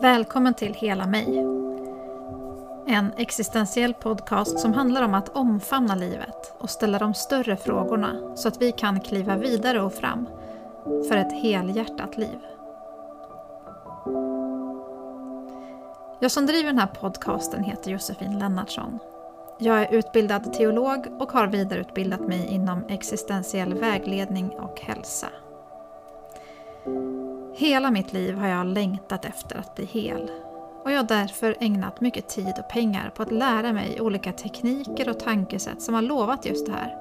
Välkommen till Hela mig. En existentiell podcast som handlar om att omfamna livet och ställa de större frågorna så att vi kan kliva vidare och fram för ett helhjärtat liv. Jag som driver den här podcasten heter Josefin Lennartsson. Jag är utbildad teolog och har vidareutbildat mig inom existentiell vägledning och hälsa. Hela mitt liv har jag längtat efter att bli hel och jag har därför ägnat mycket tid och pengar på att lära mig olika tekniker och tankesätt som har lovat just det här.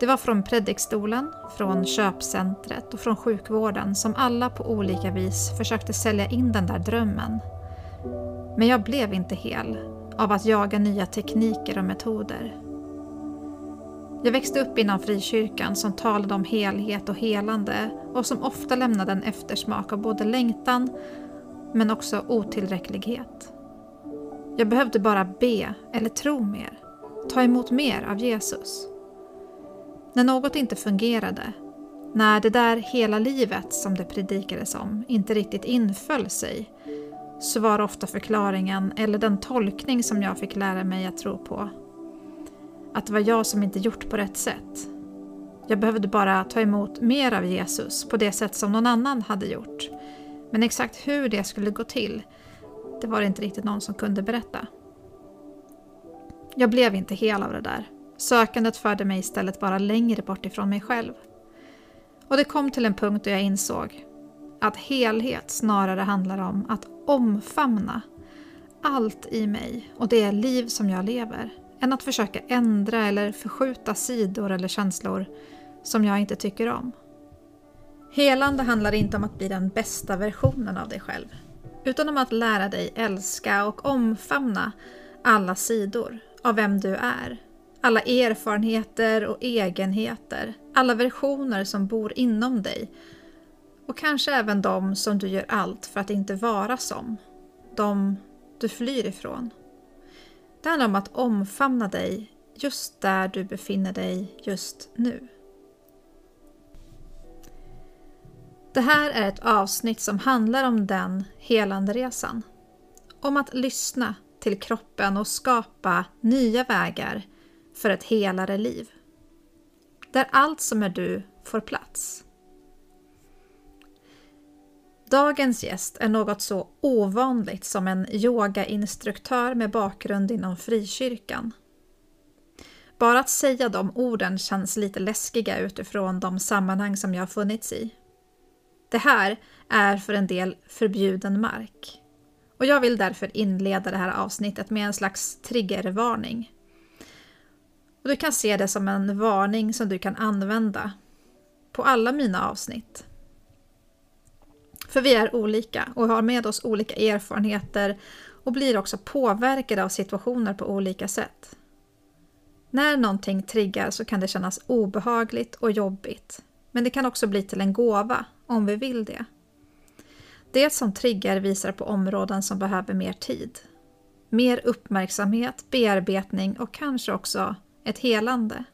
Det var från predikstolen, från köpcentret och från sjukvården som alla på olika vis försökte sälja in den där drömmen. Men jag blev inte hel av att jaga nya tekniker och metoder. Jag växte upp inom frikyrkan som talade om helhet och helande och som ofta lämnade en eftersmak av både längtan men också otillräcklighet. Jag behövde bara be eller tro mer, ta emot mer av Jesus. När något inte fungerade, när det där hela livet som det predikades om inte riktigt inföll sig, så var ofta förklaringen, eller den tolkning som jag fick lära mig att tro på, att det var jag som inte gjort på rätt sätt. Jag behövde bara ta emot mer av Jesus på det sätt som någon annan hade gjort. Men exakt hur det skulle gå till, det var det inte riktigt någon som kunde berätta. Jag blev inte hel av det där. Sökandet förde mig istället bara längre bort ifrån mig själv. Och det kom till en punkt då jag insåg att helhet snarare handlar om att omfamna allt i mig och det liv som jag lever än att försöka ändra eller förskjuta sidor eller känslor som jag inte tycker om. Helande handlar inte om att bli den bästa versionen av dig själv, utan om att lära dig älska och omfamna alla sidor av vem du är. Alla erfarenheter och egenheter, alla versioner som bor inom dig och kanske även de som du gör allt för att inte vara som. De du flyr ifrån. Det handlar om att omfamna dig just där du befinner dig just nu. Det här är ett avsnitt som handlar om den helande resan. Om att lyssna till kroppen och skapa nya vägar för ett helare liv. Där allt som är du får plats. Dagens gäst är något så ovanligt som en yogainstruktör med bakgrund inom frikyrkan. Bara att säga de orden känns lite läskiga utifrån de sammanhang som jag har funnits i. Det här är för en del förbjuden mark. Och jag vill därför inleda det här avsnittet med en slags triggervarning. Och du kan se det som en varning som du kan använda på alla mina avsnitt. För vi är olika och har med oss olika erfarenheter och blir också påverkade av situationer på olika sätt. När någonting triggar så kan det kännas obehagligt och jobbigt. Men det kan också bli till en gåva om vi vill det. Det som triggar visar på områden som behöver mer tid. Mer uppmärksamhet, bearbetning och kanske också ett helande.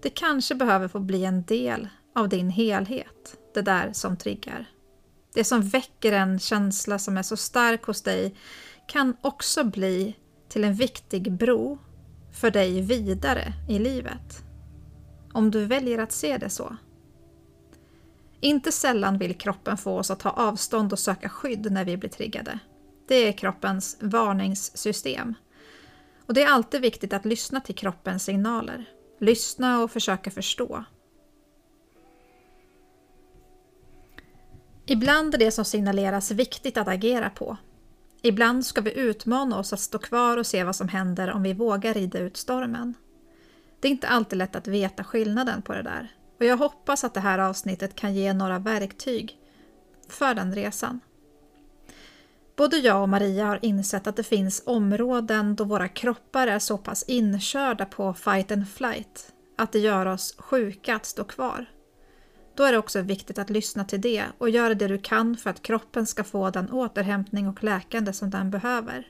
Det kanske behöver få bli en del av din helhet, det där som triggar. Det som väcker en känsla som är så stark hos dig kan också bli till en viktig bro för dig vidare i livet. Om du väljer att se det så. Inte sällan vill kroppen få oss att ta avstånd och söka skydd när vi blir triggade. Det är kroppens varningssystem. Och det är alltid viktigt att lyssna till kroppens signaler. Lyssna och försöka förstå. Ibland är det som signaleras viktigt att agera på. Ibland ska vi utmana oss att stå kvar och se vad som händer om vi vågar rida ut stormen. Det är inte alltid lätt att veta skillnaden på det där och jag hoppas att det här avsnittet kan ge några verktyg för den resan. Både jag och Maria har insett att det finns områden då våra kroppar är så pass inkörda på fight and flight att det gör oss sjuka att stå kvar. Då är det också viktigt att lyssna till det och göra det du kan för att kroppen ska få den återhämtning och läkande som den behöver.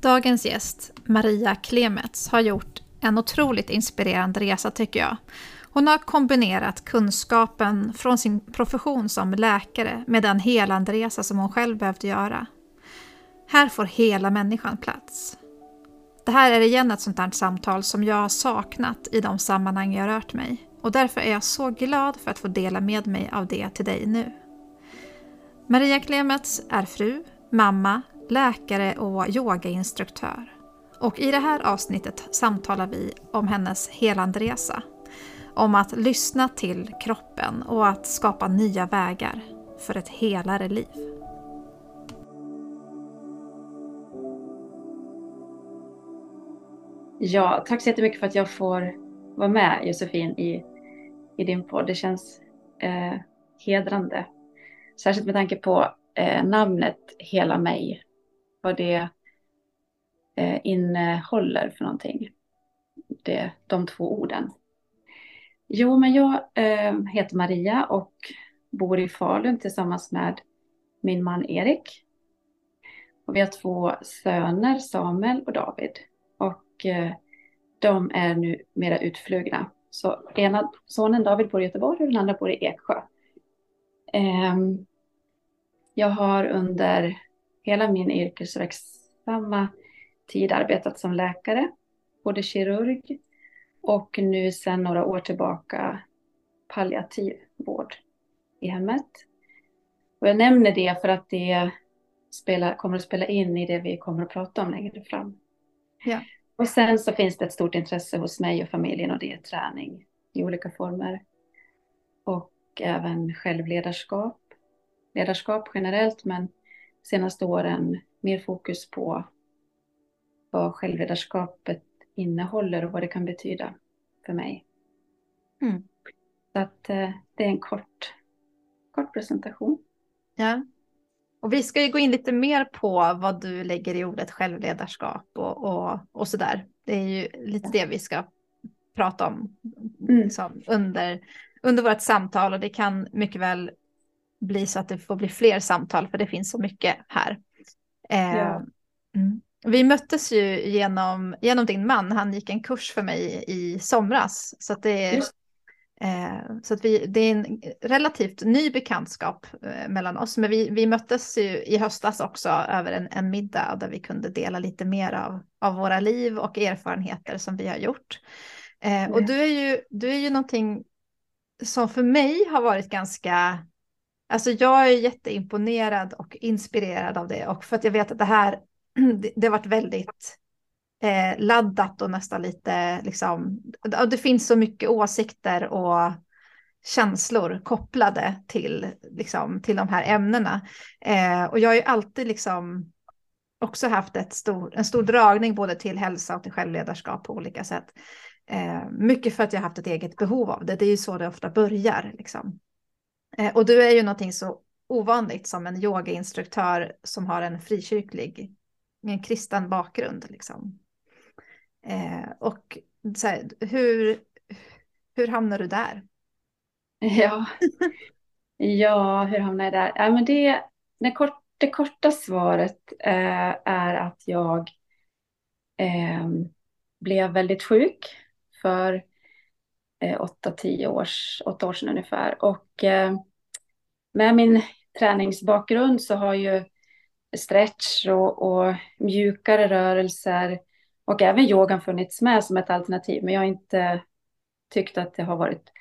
Dagens gäst, Maria Klemets, har gjort en otroligt inspirerande resa tycker jag. Hon har kombinerat kunskapen från sin profession som läkare med den helande resa som hon själv behövde göra. Här får hela människan plats. Det här är igen ett sånt här samtal som jag har saknat i de sammanhang jag rört mig och därför är jag så glad för att få dela med mig av det till dig nu. Maria Klemets är fru, mamma, läkare och yogainstruktör. Och i det här avsnittet samtalar vi om hennes helandresa. Om att lyssna till kroppen och att skapa nya vägar för ett helare liv. Ja, tack så jättemycket för att jag får vara med Josefin i, i din podd. Det känns eh, hedrande. Särskilt med tanke på eh, namnet Hela mig. Vad det eh, innehåller för någonting. Det, de två orden. Jo, men jag eh, heter Maria och bor i Falun tillsammans med min man Erik. Och vi har två söner, Samuel och David. Och eh, de är nu mera utflugna. Så ena sonen David bor i Göteborg och den andra bor i Eksjö. Ehm, jag har under hela min yrkesverksamma tid arbetat som läkare, både kirurg och nu sedan några år tillbaka palliativ vård i hemmet. Och jag nämner det för att det spelar, kommer att spela in i det vi kommer att prata om längre fram. Ja. Och sen så finns det ett stort intresse hos mig och familjen och det är träning i olika former. Och även självledarskap. Ledarskap generellt men senaste åren mer fokus på vad självledarskapet innehåller och vad det kan betyda för mig. Mm. Så att eh, det är en kort, kort presentation. Ja. Och vi ska ju gå in lite mer på vad du lägger i ordet självledarskap och, och, och sådär. Det är ju lite det vi ska prata om mm. liksom, under, under vårt samtal och det kan mycket väl bli så att det får bli fler samtal för det finns så mycket här. Eh, ja. mm. Vi möttes ju genom, genom din man, han gick en kurs för mig i somras. Så att det, så att vi, det är en relativt ny bekantskap eh, mellan oss. Men vi, vi möttes ju i höstas också över en, en middag där vi kunde dela lite mer av, av våra liv och erfarenheter som vi har gjort. Eh, och du är, ju, du är ju någonting som för mig har varit ganska Alltså jag är jätteimponerad och inspirerad av det och för att jag vet att det här det, det har varit väldigt eh, laddat och nästan lite liksom, det finns så mycket åsikter och känslor kopplade till, liksom, till de här ämnena. Eh, och jag har ju alltid liksom också haft ett stor, en stor dragning både till hälsa och till självledarskap på olika sätt. Eh, mycket för att jag haft ett eget behov av det. Det är ju så det ofta börjar. Liksom. Eh, och du är ju någonting så ovanligt som en yogainstruktör som har en frikyrklig en kristen bakgrund. Liksom. Eh, och så här, hur, hur hamnar du där? Ja, ja hur hamnar jag där? Ja, men det, det, kort, det korta svaret eh, är att jag eh, blev väldigt sjuk för eh, åtta, tio års, åtta år sedan ungefär. Och eh, med min träningsbakgrund så har ju stretch och, och mjukare rörelser och även yogan funnits med som ett alternativ. Men jag har inte tyckt att det har varit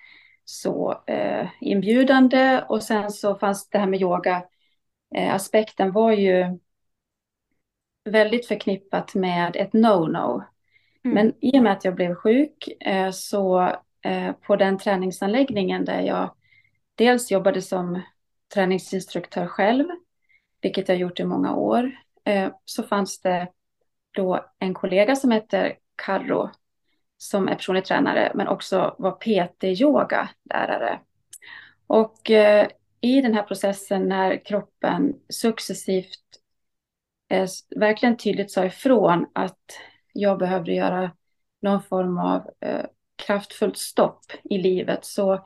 så eh, inbjudande. Och sen så fanns det här med yoga. Eh, aspekten var ju väldigt förknippat med ett no-no. Mm. Men i och med att jag blev sjuk eh, så eh, på den träningsanläggningen där jag dels jobbade som träningsinstruktör själv vilket jag gjort i många år, eh, så fanns det då en kollega som heter Karro som är personlig tränare men också var PT-yoga-lärare. Och eh, i den här processen när kroppen successivt eh, verkligen tydligt sa ifrån att jag behövde göra någon form av eh, kraftfullt stopp i livet så,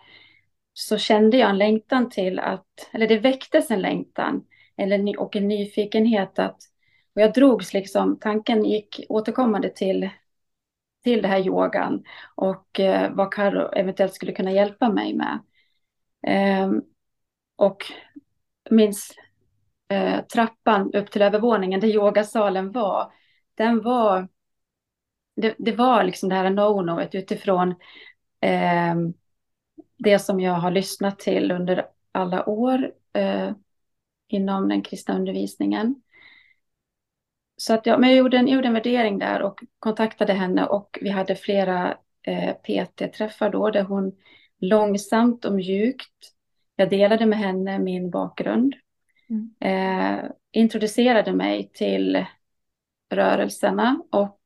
så kände jag en längtan till att, eller det väcktes en längtan eller, och en nyfikenhet att, och jag drogs liksom, tanken gick återkommande till till det här yogan och eh, vad Karo eventuellt skulle kunna hjälpa mig med. Eh, och minns eh, trappan upp till övervåningen där yogasalen var, den var, det, det var liksom det här no-noet utifrån eh, det som jag har lyssnat till under alla år eh, inom den kristna undervisningen. Så att jag, men jag, gjorde en, gjorde en värdering där och kontaktade henne och vi hade flera eh, PT-träffar då där hon långsamt och mjukt, jag delade med henne min bakgrund, mm. eh, introducerade mig till rörelserna och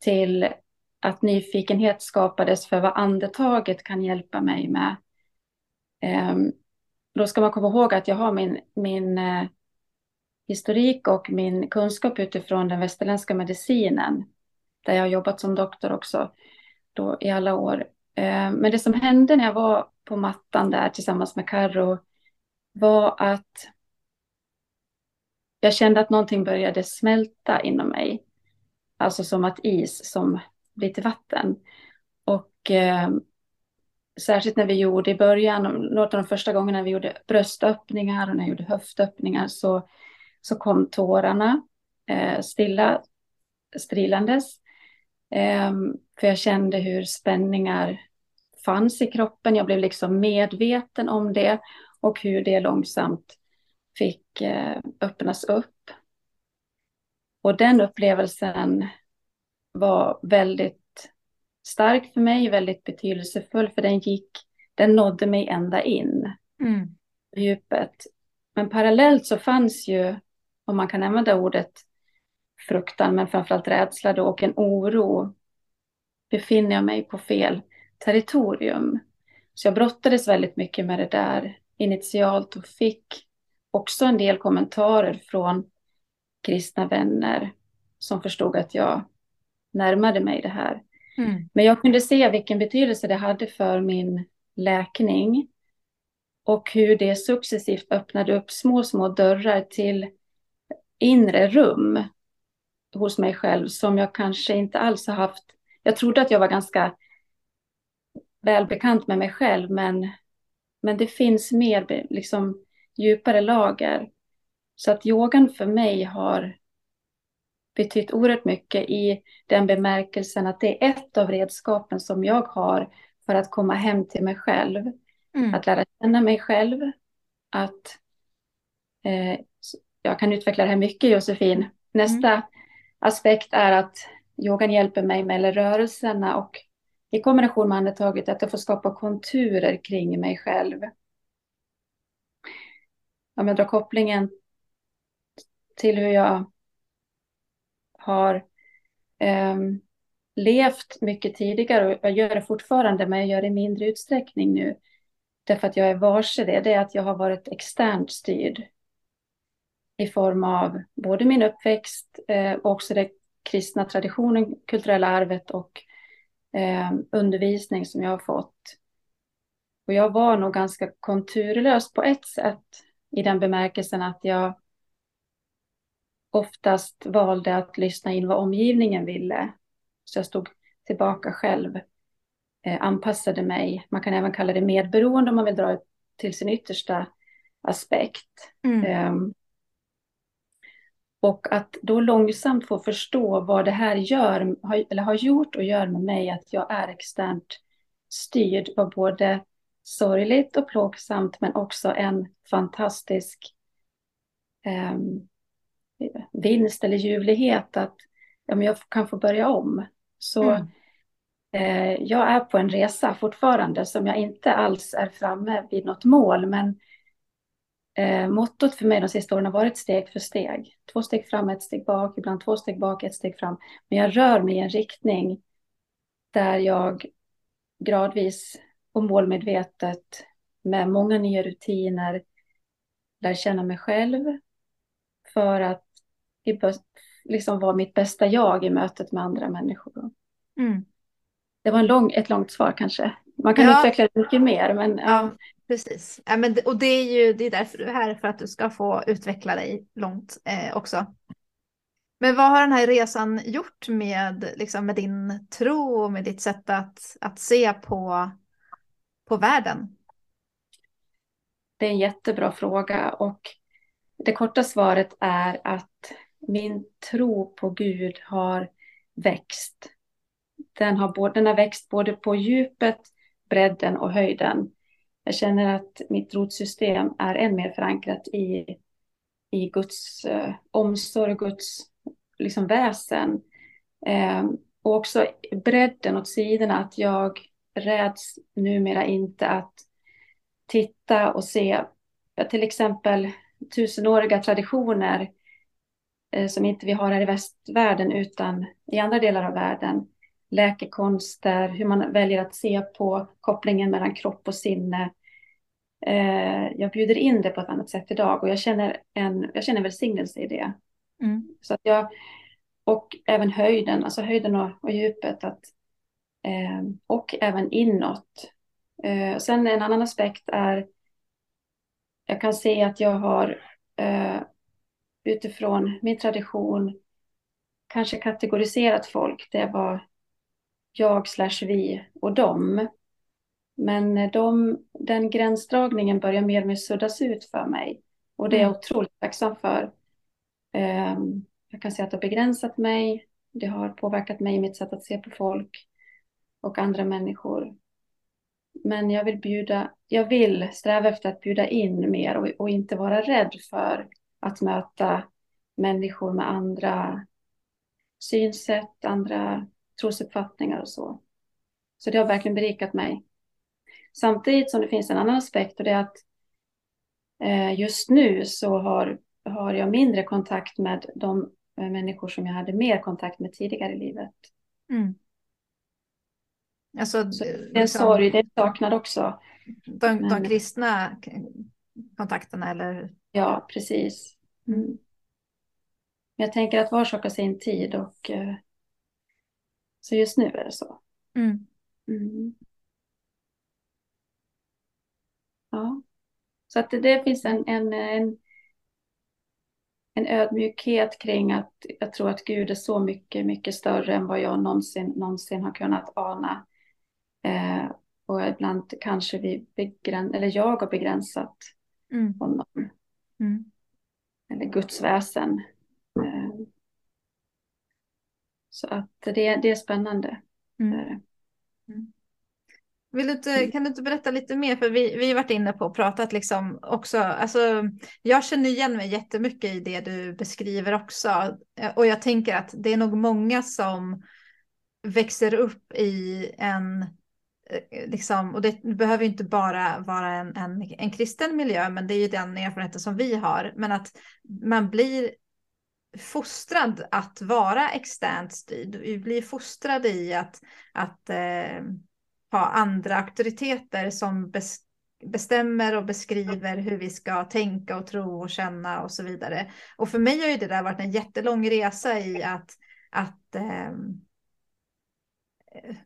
till att nyfikenhet skapades för vad andetaget kan hjälpa mig med. Eh, då ska man komma ihåg att jag har min, min eh, historik och min kunskap utifrån den västerländska medicinen, där jag har jobbat som doktor också då i alla år. Eh, men det som hände när jag var på mattan där tillsammans med Carro var att jag kände att någonting började smälta inom mig. Alltså som att is som blir till vatten. Och eh, särskilt när vi gjorde i början, Något av de första gångerna vi gjorde bröstöppningar och när jag gjorde höftöppningar så så kom tårarna eh, stilla, strilandes. Eh, för jag kände hur spänningar fanns i kroppen. Jag blev liksom medveten om det och hur det långsamt fick eh, öppnas upp. Och den upplevelsen var väldigt stark för mig, väldigt betydelsefull, för den gick, den nådde mig ända in mm. djupet. Men parallellt så fanns ju om man kan använda ordet fruktan, men framförallt rädsla då, och en oro. Befinner jag mig på fel territorium? Så jag brottades väldigt mycket med det där initialt och fick också en del kommentarer från kristna vänner som förstod att jag närmade mig det här. Mm. Men jag kunde se vilken betydelse det hade för min läkning och hur det successivt öppnade upp små, små dörrar till inre rum hos mig själv som jag kanske inte alls har haft. Jag trodde att jag var ganska välbekant med mig själv, men, men det finns mer liksom, djupare lager. Så att yogan för mig har betytt oerhört mycket i den bemärkelsen att det är ett av redskapen som jag har för att komma hem till mig själv. Mm. Att lära känna mig själv, att eh, jag kan utveckla det här mycket Josefin. Nästa mm. aspekt är att yogan hjälper mig med rörelserna och i kombination med andetaget att jag får skapa konturer kring mig själv. Om jag drar kopplingen till hur jag har um, levt mycket tidigare och jag gör det fortfarande men jag gör det i mindre utsträckning nu. Därför att jag är varse det, det är att jag har varit externt styrd i form av både min uppväxt eh, och också den kristna traditionen, kulturella arvet och eh, undervisning som jag har fått. Och jag var nog ganska konturlös på ett sätt i den bemärkelsen att jag oftast valde att lyssna in vad omgivningen ville. Så jag stod tillbaka själv, eh, anpassade mig. Man kan även kalla det medberoende om man vill dra det till sin yttersta aspekt. Mm. Um, och att då långsamt få förstå vad det här gör, eller har gjort och gör med mig, att jag är externt styrd var både sorgligt och plågsamt, men också en fantastisk eh, vinst eller ljuvlighet att ja, jag kan få börja om. Så mm. eh, jag är på en resa fortfarande som jag inte alls är framme vid något mål, men Eh, mottot för mig de sista åren har varit steg för steg. Två steg fram, ett steg bak, ibland två steg bak, ett steg fram. Men jag rör mig i en riktning där jag gradvis och målmedvetet med många nya rutiner lär känna mig själv för att liksom vara mitt bästa jag i mötet med andra människor. Mm. Det var en lång, ett långt svar kanske. Man kan ja. utveckla det mycket mer. Men, ja. Precis, ja, men, och det är ju det är därför du är här, för att du ska få utveckla dig långt eh, också. Men vad har den här resan gjort med, liksom, med din tro och med ditt sätt att, att se på, på världen? Det är en jättebra fråga och det korta svaret är att min tro på Gud har växt. Den har, den har växt både på djupet, bredden och höjden. Jag känner att mitt rotsystem är än mer förankrat i, i Guds eh, omsorg, Guds liksom, väsen. Eh, och också bredden åt sidorna, att jag räds numera inte att titta och se till exempel tusenåriga traditioner eh, som inte vi har här i västvärlden utan i andra delar av världen. Läkekonster, hur man väljer att se på kopplingen mellan kropp och sinne. Eh, jag bjuder in det på ett annat sätt idag och jag känner en, jag känner en välsignelse i det. Mm. Så att jag, och även höjden, alltså höjden och, och djupet. Att, eh, och även inåt. Eh, sen en annan aspekt är, jag kan se att jag har eh, utifrån min tradition kanske kategoriserat folk. Det var jag slash vi och dem. Men de, den gränsdragningen börjar mer och mer suddas ut för mig. Och det är jag mm. otroligt tacksam för. Um, jag kan säga att det har begränsat mig. Det har påverkat mig i mitt sätt att se på folk och andra människor. Men jag vill bjuda, jag vill sträva efter att bjuda in mer och, och inte vara rädd för att möta människor med andra synsätt, andra trosuppfattningar och så. Så det har verkligen berikat mig. Samtidigt som det finns en annan aspekt och det är att eh, just nu så har, har jag mindre kontakt med de eh, människor som jag hade mer kontakt med tidigare i livet. Mm. Alltså, så det är en liksom, sorg, det är saknad också. De, de kristna kontakterna eller? Ja, precis. Mm. Jag tänker att var sak har sin tid och eh, så just nu är det så. Mm. Mm. Ja. Så att det, det finns en, en, en, en ödmjukhet kring att jag tror att Gud är så mycket, mycket större än vad jag någonsin, någonsin har kunnat ana. Eh, och ibland kanske vi begräns eller jag har begränsat mm. honom. Mm. Eller Guds väsen. Eh, så att det, det är spännande. Mm. Mm. Vill du inte, mm. kan du inte berätta lite mer? För vi, vi har varit inne på och pratat liksom också. Alltså, jag känner igen mig jättemycket i det du beskriver också. Och jag tänker att det är nog många som växer upp i en eh, Liksom, och det behöver inte bara vara en, en, en kristen miljö, men det är ju den erfarenheten som vi har. Men att man blir fostrad att vara externt styrd. Vi blir fostrade i att, att eh, ha andra auktoriteter som bes, bestämmer och beskriver hur vi ska tänka och tro och känna och så vidare. Och för mig har ju det där varit en jättelång resa i att, att eh,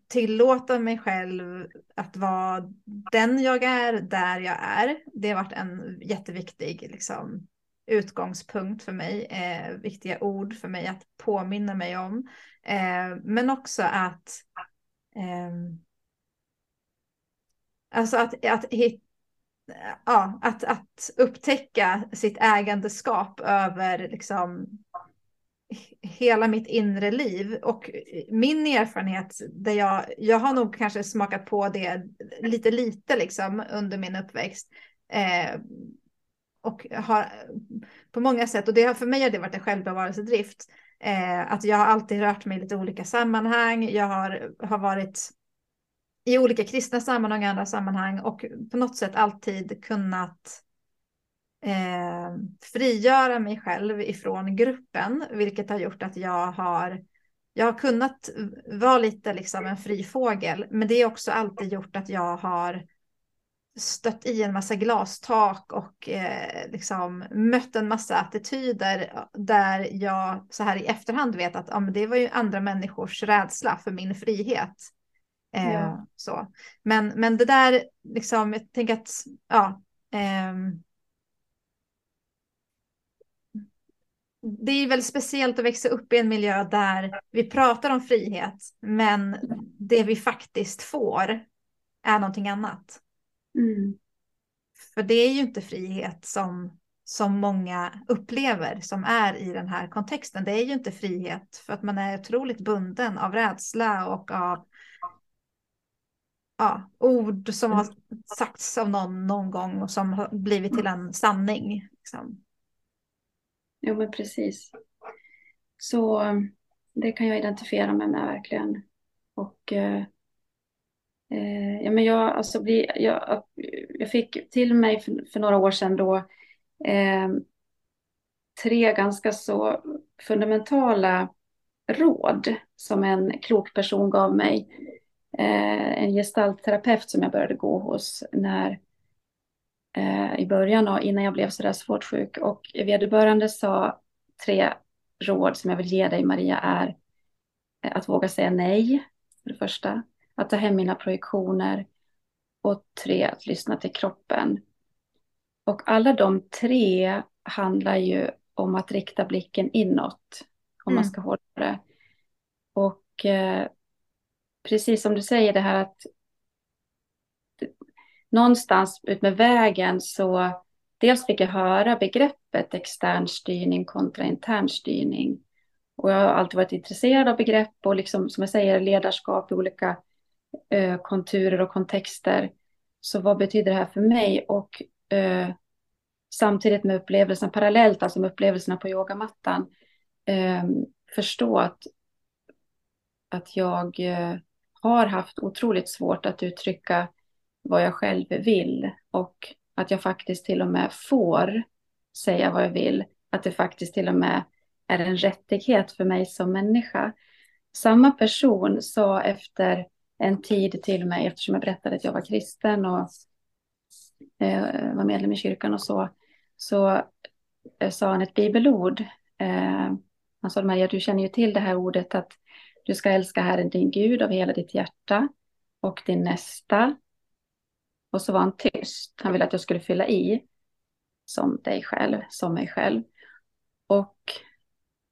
tillåta mig själv att vara den jag är, där jag är. Det har varit en jätteviktig liksom, utgångspunkt för mig, eh, viktiga ord för mig att påminna mig om. Eh, men också att eh, alltså att, att, hit, ja, att, att upptäcka sitt ägandeskap över liksom hela mitt inre liv och min erfarenhet där jag, jag har nog kanske smakat på det lite lite liksom under min uppväxt. Eh, och har på många sätt, och det har för mig har det varit en självbevarelsedrift, eh, att jag har alltid rört mig i lite olika sammanhang. Jag har, har varit i olika kristna sammanhang och andra sammanhang och på något sätt alltid kunnat eh, frigöra mig själv ifrån gruppen, vilket har gjort att jag har jag har kunnat vara lite liksom en fri fågel, men det är också alltid gjort att jag har stött i en massa glastak och eh, liksom mött en massa attityder där jag så här i efterhand vet att ja, det var ju andra människors rädsla för min frihet. Eh, ja. så. Men, men det där, liksom, jag tänker att, ja. Eh, det är väldigt speciellt att växa upp i en miljö där vi pratar om frihet, men det vi faktiskt får är någonting annat. Mm. För det är ju inte frihet som, som många upplever som är i den här kontexten. Det är ju inte frihet för att man är otroligt bunden av rädsla och av ja, ord som har sagts av någon någon gång och som har blivit till en sanning. Liksom. Jo, men precis. Så det kan jag identifiera mig med verkligen. Och eh, eh, ja, men jag, alltså, bli, jag, jag fick till mig för, för några år sedan då eh, tre ganska så fundamentala råd som en klok person gav mig. Eh, en gestaltterapeut som jag började gå hos när eh, i början och innan jag blev sådär svårt sjuk. Och vederbörande sa tre råd som jag vill ge dig Maria är att våga säga nej, för det första. Att ta hem mina projektioner. Och tre, att lyssna till kroppen. Och alla de tre handlar ju om att rikta blicken inåt. Om mm. man ska hålla det. Och eh, precis som du säger det här att någonstans ut med vägen så dels fick jag höra begreppet extern styrning kontra intern styrning. Och jag har alltid varit intresserad av begrepp och liksom, som jag säger, ledarskap i olika eh, konturer och kontexter. Så vad betyder det här för mig? Och eh, samtidigt med upplevelsen, parallellt alltså med upplevelserna på yogamattan, eh, förstå att, att jag eh, har haft otroligt svårt att uttrycka vad jag själv vill och att jag faktiskt till och med får säga vad jag vill. Att det faktiskt till och med är en rättighet för mig som människa. Samma person sa efter en tid till mig, eftersom jag berättade att jag var kristen och eh, var medlem i kyrkan och så, så eh, sa han ett bibelord. Eh, han sa, Maria, du känner ju till det här ordet att du ska älska Herren din Gud av hela ditt hjärta och din nästa och så var han tyst. Han ville att jag skulle fylla i som dig själv, som mig själv. Och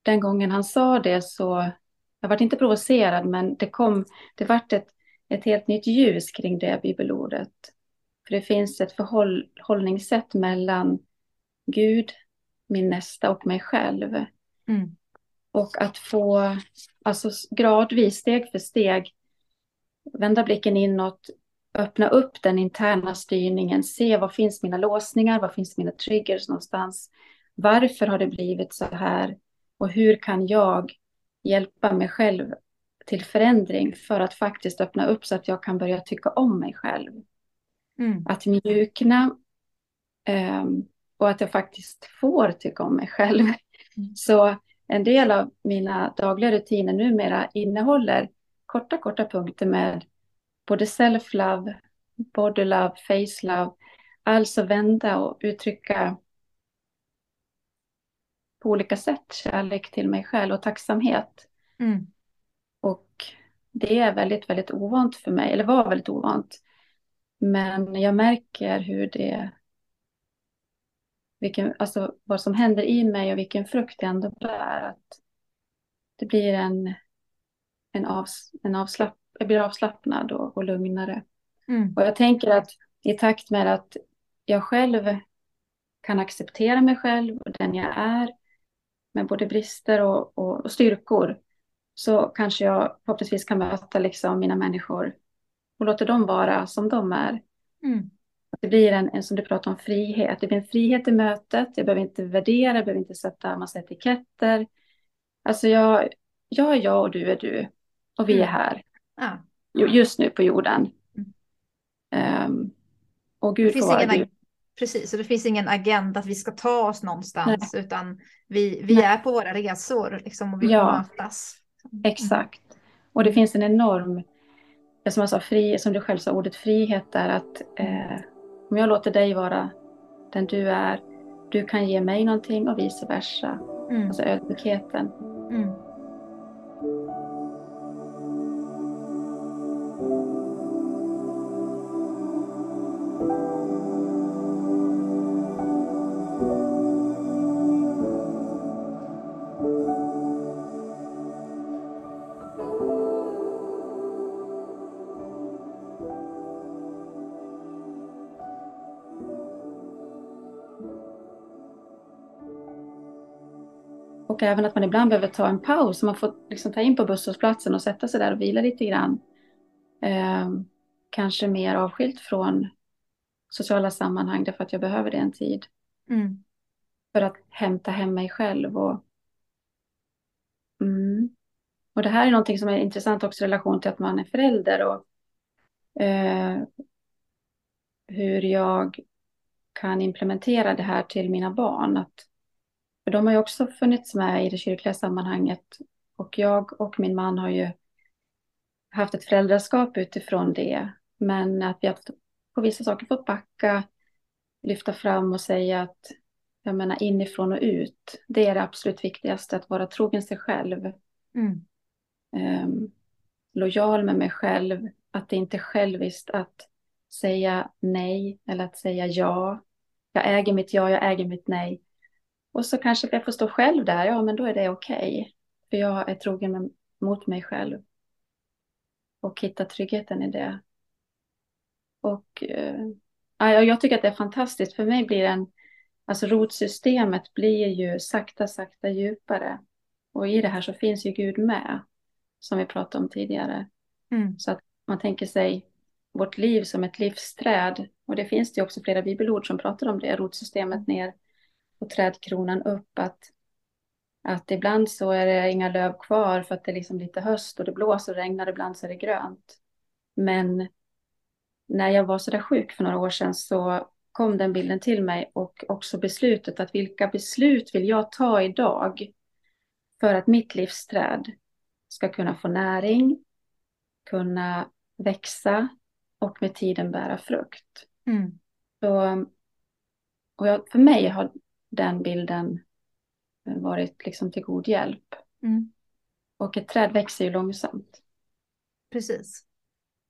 den gången han sa det så, jag var inte provocerad, men det kom, det vart ett, ett helt nytt ljus kring det bibelordet. För det finns ett förhållningssätt mellan Gud, min nästa och mig själv. Mm. Och att få, alltså gradvis, steg för steg, vända blicken inåt, öppna upp den interna styrningen, se vad finns mina låsningar, vad finns mina triggers någonstans, varför har det blivit så här och hur kan jag hjälpa mig själv till förändring för att faktiskt öppna upp så att jag kan börja tycka om mig själv. Mm. Att mjukna um, och att jag faktiskt får tycka om mig själv. Mm. Så en del av mina dagliga rutiner numera innehåller korta, korta punkter med både self-love, body love, face love. Alltså vända och uttrycka på olika sätt kärlek till mig själv och tacksamhet. Mm. Det är väldigt, väldigt ovant för mig, eller var väldigt ovant. Men jag märker hur det, vilken, alltså vad som händer i mig och vilken frukt det ändå bär. Att det blir en, en, avs, en avslapp, jag blir avslappnad och, och lugnare. Mm. Och jag tänker att i takt med att jag själv kan acceptera mig själv och den jag är med både brister och, och, och styrkor så kanske jag förhoppningsvis kan möta liksom mina människor och låta dem vara som de är. Mm. Det blir en, en, som du pratar om, frihet. Det blir en frihet i mötet. Jag behöver inte värdera, jag behöver inte sätta massa etiketter. Alltså jag, jag är jag och du är du. Och vi mm. är här. Ja. Just nu på jorden. Um, och Gud får vara Gud. Precis, och det finns ingen agenda att vi ska ta oss någonstans, Nej. utan vi, vi är på våra resor liksom, och vi ja, mötas. Exakt. Och det finns en enorm, som jag sa, fri, som du själv sa, ordet frihet är att eh, om jag låter dig vara den du är, du kan ge mig någonting och vice versa. Mm. Alltså ödmjukheten. Mm. Och även att man ibland behöver ta en paus. Man får liksom ta in på busshållplatsen och sätta sig där och vila lite grann. Eh, kanske mer avskilt från sociala sammanhang därför att jag behöver det en tid. Mm. För att hämta hem mig själv. Och, mm. och det här är någonting som är intressant också i relation till att man är förälder. Och, eh, hur jag kan implementera det här till mina barn. Att, för de har ju också funnits med i det kyrkliga sammanhanget. Och jag och min man har ju haft ett föräldraskap utifrån det. Men att vi har på vissa saker fått backa, lyfta fram och säga att jag menar inifrån och ut, det är det absolut viktigaste, att vara trogen sig själv. Mm. Um, lojal med mig själv, att det inte är själviskt att säga nej eller att säga ja. Jag äger mitt ja, jag äger mitt nej. Och så kanske jag får stå själv där, ja men då är det okej. Okay, för jag är trogen mot mig själv. Och hitta tryggheten i det. Och eh, jag tycker att det är fantastiskt. För mig blir en, alltså rotsystemet blir ju sakta, sakta djupare. Och i det här så finns ju Gud med, som vi pratade om tidigare. Mm. Så att man tänker sig vårt liv som ett livsträd. Och det finns det också flera bibelord som pratar om det, rotsystemet ner och trädkronan upp. Att, att ibland så är det inga löv kvar för att det är liksom lite höst och det blåser och regnar, ibland så är det grönt. Men när jag var så där sjuk för några år sedan så kom den bilden till mig och också beslutet att vilka beslut vill jag ta idag för att mitt livsträd ska kunna få näring, kunna växa och med tiden bära frukt. Mm. Så, och jag, för mig har den bilden varit liksom till god hjälp. Mm. Och ett träd växer ju långsamt. Precis.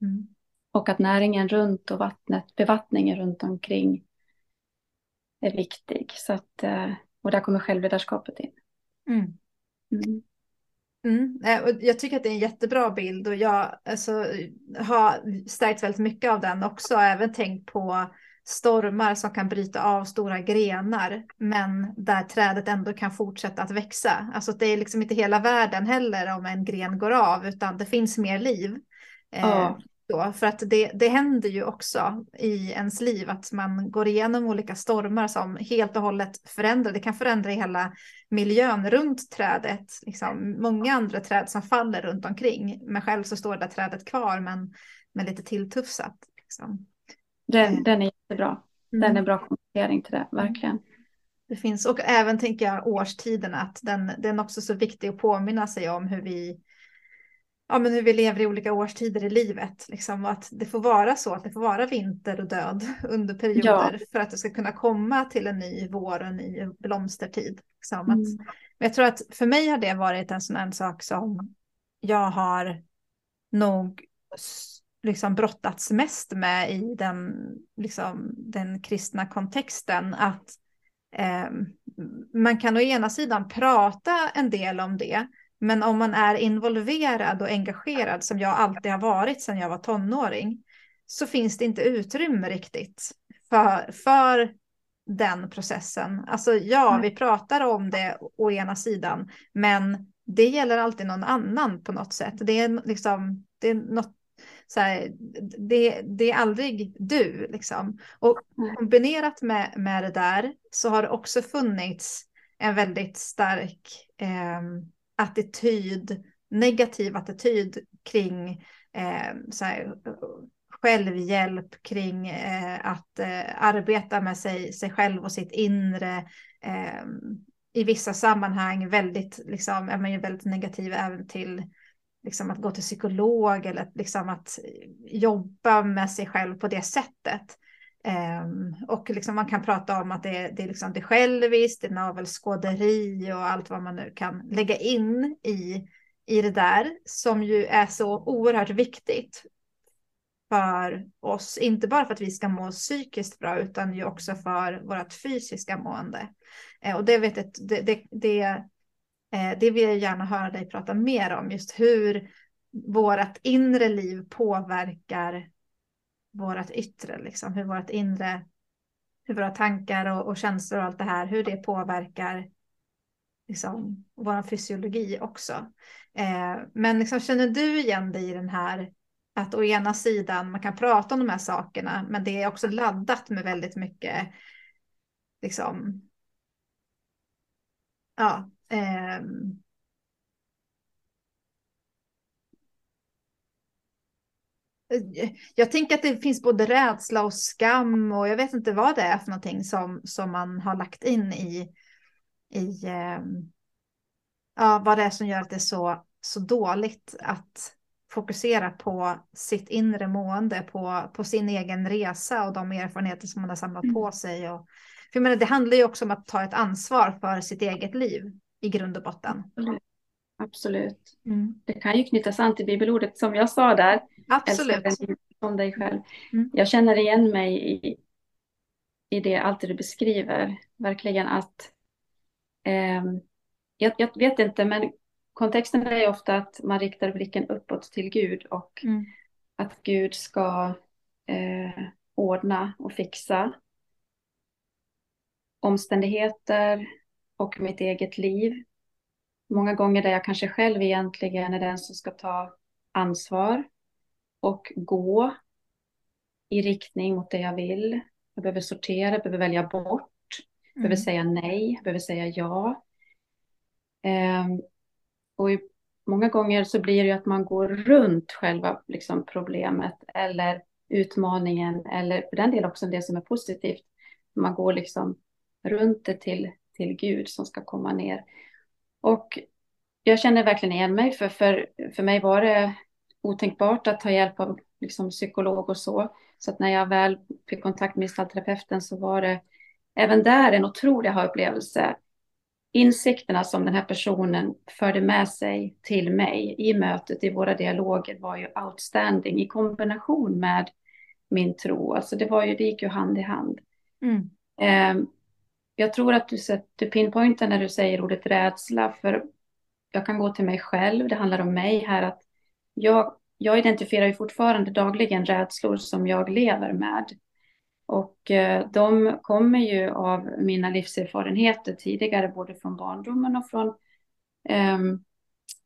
Mm. Och att näringen runt och vattnet, bevattningen runt omkring är viktig. Så att, eh, och där kommer självledarskapet in. Mm. Mm. Mm. Eh, jag tycker att det är en jättebra bild och jag alltså, har stärkt väldigt mycket av den också. Även tänkt på stormar som kan bryta av stora grenar men där trädet ändå kan fortsätta att växa. Alltså det är liksom inte hela världen heller om en gren går av utan det finns mer liv. Eh, ja. Då, för att det, det händer ju också i ens liv att man går igenom olika stormar som helt och hållet förändrar. Det kan förändra hela miljön runt trädet. Liksom, många andra träd som faller runt omkring. Men själv så står det där trädet kvar men, men lite tilltufsat. Liksom. Den, den är jättebra. Den mm. är bra komplettering till det, verkligen. Det finns, och även tänker jag årstiderna, att den, den är också så viktig att påminna sig om hur vi ja, men hur vi lever i olika årstider i livet. Liksom, och att det får vara så att det får vara vinter och död under perioder ja. för att det ska kunna komma till en ny vår och en ny blomstertid. Liksom. Mm. Att, men jag tror att för mig har det varit en sån här sak som jag har nog liksom brottats mest med i den, liksom, den kristna kontexten. Att eh, man kan å ena sidan prata en del om det, men om man är involverad och engagerad som jag alltid har varit sedan jag var tonåring så finns det inte utrymme riktigt för, för den processen. Alltså ja, mm. vi pratar om det å ena sidan, men det gäller alltid någon annan på något sätt. Det är liksom, det är något så här, det, det, är aldrig du liksom. Och mm. kombinerat med, med det där så har det också funnits en väldigt stark eh, attityd, negativ attityd kring eh, så här, självhjälp, kring eh, att eh, arbeta med sig, sig själv och sitt inre. Eh, I vissa sammanhang väldigt, liksom, är man ju väldigt negativ även till liksom, att gå till psykolog eller liksom, att jobba med sig själv på det sättet. Um, och liksom man kan prata om att det, det, är liksom det själviskt, det är navelskåderi och allt vad man nu kan lägga in i, i det där som ju är så oerhört viktigt för oss. Inte bara för att vi ska må psykiskt bra utan ju också för vårt fysiska mående. Eh, och det, vet jag, det, det, det, Eh, det vill jag gärna höra dig prata mer om, just hur vårt inre liv påverkar vårt yttre, liksom, hur vårt inre, hur våra tankar och, och, känslor och allt det här, hur det påverkar liksom, vår fysiologi också. Eh, men liksom, känner du igen dig i den här att å ena sidan man kan prata om de här sakerna men det är också laddat med väldigt mycket liksom ja eh, jag tänker att det finns både rädsla och skam och jag vet inte vad det är för någonting som, som man har lagt in i, i eh, ja, vad det är som gör att det är så, så dåligt att fokusera på sitt inre mående, på, på sin egen resa och de erfarenheter som man har samlat mm. på sig. Och, för jag menar, det handlar ju också om att ta ett ansvar för sitt eget liv i grund och botten. Absolut. Absolut. Mm. Det kan ju knytas an till bibelordet som jag sa där. Absolut. Om dig själv. Mm. Jag känner igen mig i, i det, allt du beskriver. Verkligen att eh, jag, jag, vet inte, men kontexten är ofta att man riktar blicken uppåt till Gud och mm. att Gud ska eh, ordna och fixa omständigheter och mitt eget liv. Många gånger där jag kanske själv egentligen är den som ska ta ansvar och gå i riktning mot det jag vill. Jag behöver sortera, jag behöver välja bort, jag behöver mm. säga nej, jag behöver säga ja. Um, och i, många gånger så blir det ju att man går runt själva liksom, problemet eller utmaningen eller för den del också det som är positivt. Man går liksom runt det till, till Gud som ska komma ner. Och jag känner verkligen igen mig, för, för, för mig var det otänkbart att ta hjälp av liksom, psykolog och så. Så att när jag väl fick kontakt med gestaltterapeuten så var det även där en otrolig upplevelse insikterna som den här personen förde med sig till mig i mötet, i våra dialoger var ju outstanding i kombination med min tro. Alltså det, var ju, det gick ju hand i hand. Mm. Eh, jag tror att du, du pinpointar när du säger ordet rädsla, för jag kan gå till mig själv, det handlar om mig här, att jag, jag identifierar ju fortfarande dagligen rädslor som jag lever med. Och eh, de kommer ju av mina livserfarenheter tidigare, både från barndomen och från eh,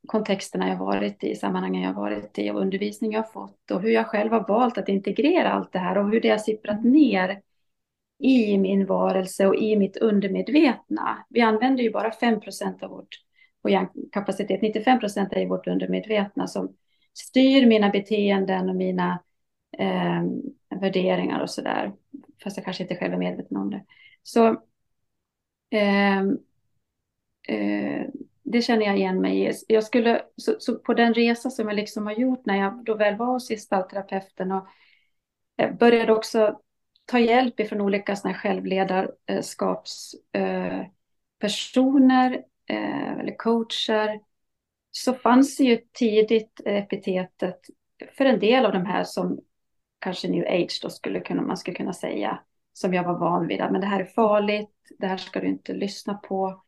kontexterna jag varit i, sammanhangen jag varit i och undervisning jag fått och hur jag själv har valt att integrera allt det här och hur det har sipprat ner i min varelse och i mitt undermedvetna. Vi använder ju bara 5% av vårt, vår hjärnkapacitet, 95 procent är i vårt undermedvetna som styr mina beteenden och mina eh, värderingar och så där. Fast jag kanske inte själv är medveten om det. Så eh, eh, det känner jag igen mig i. Jag skulle, så, så, på den resa som jag liksom har gjort när jag då väl var hos gestaltterapeuten och eh, började också ta hjälp ifrån olika såna självledarskapspersoner eh, eller coacher så fanns det ju tidigt epitetet för en del av de här som kanske new age då skulle kunna, man skulle kunna säga, som jag var van vid. Men det här är farligt, det här ska du inte lyssna på.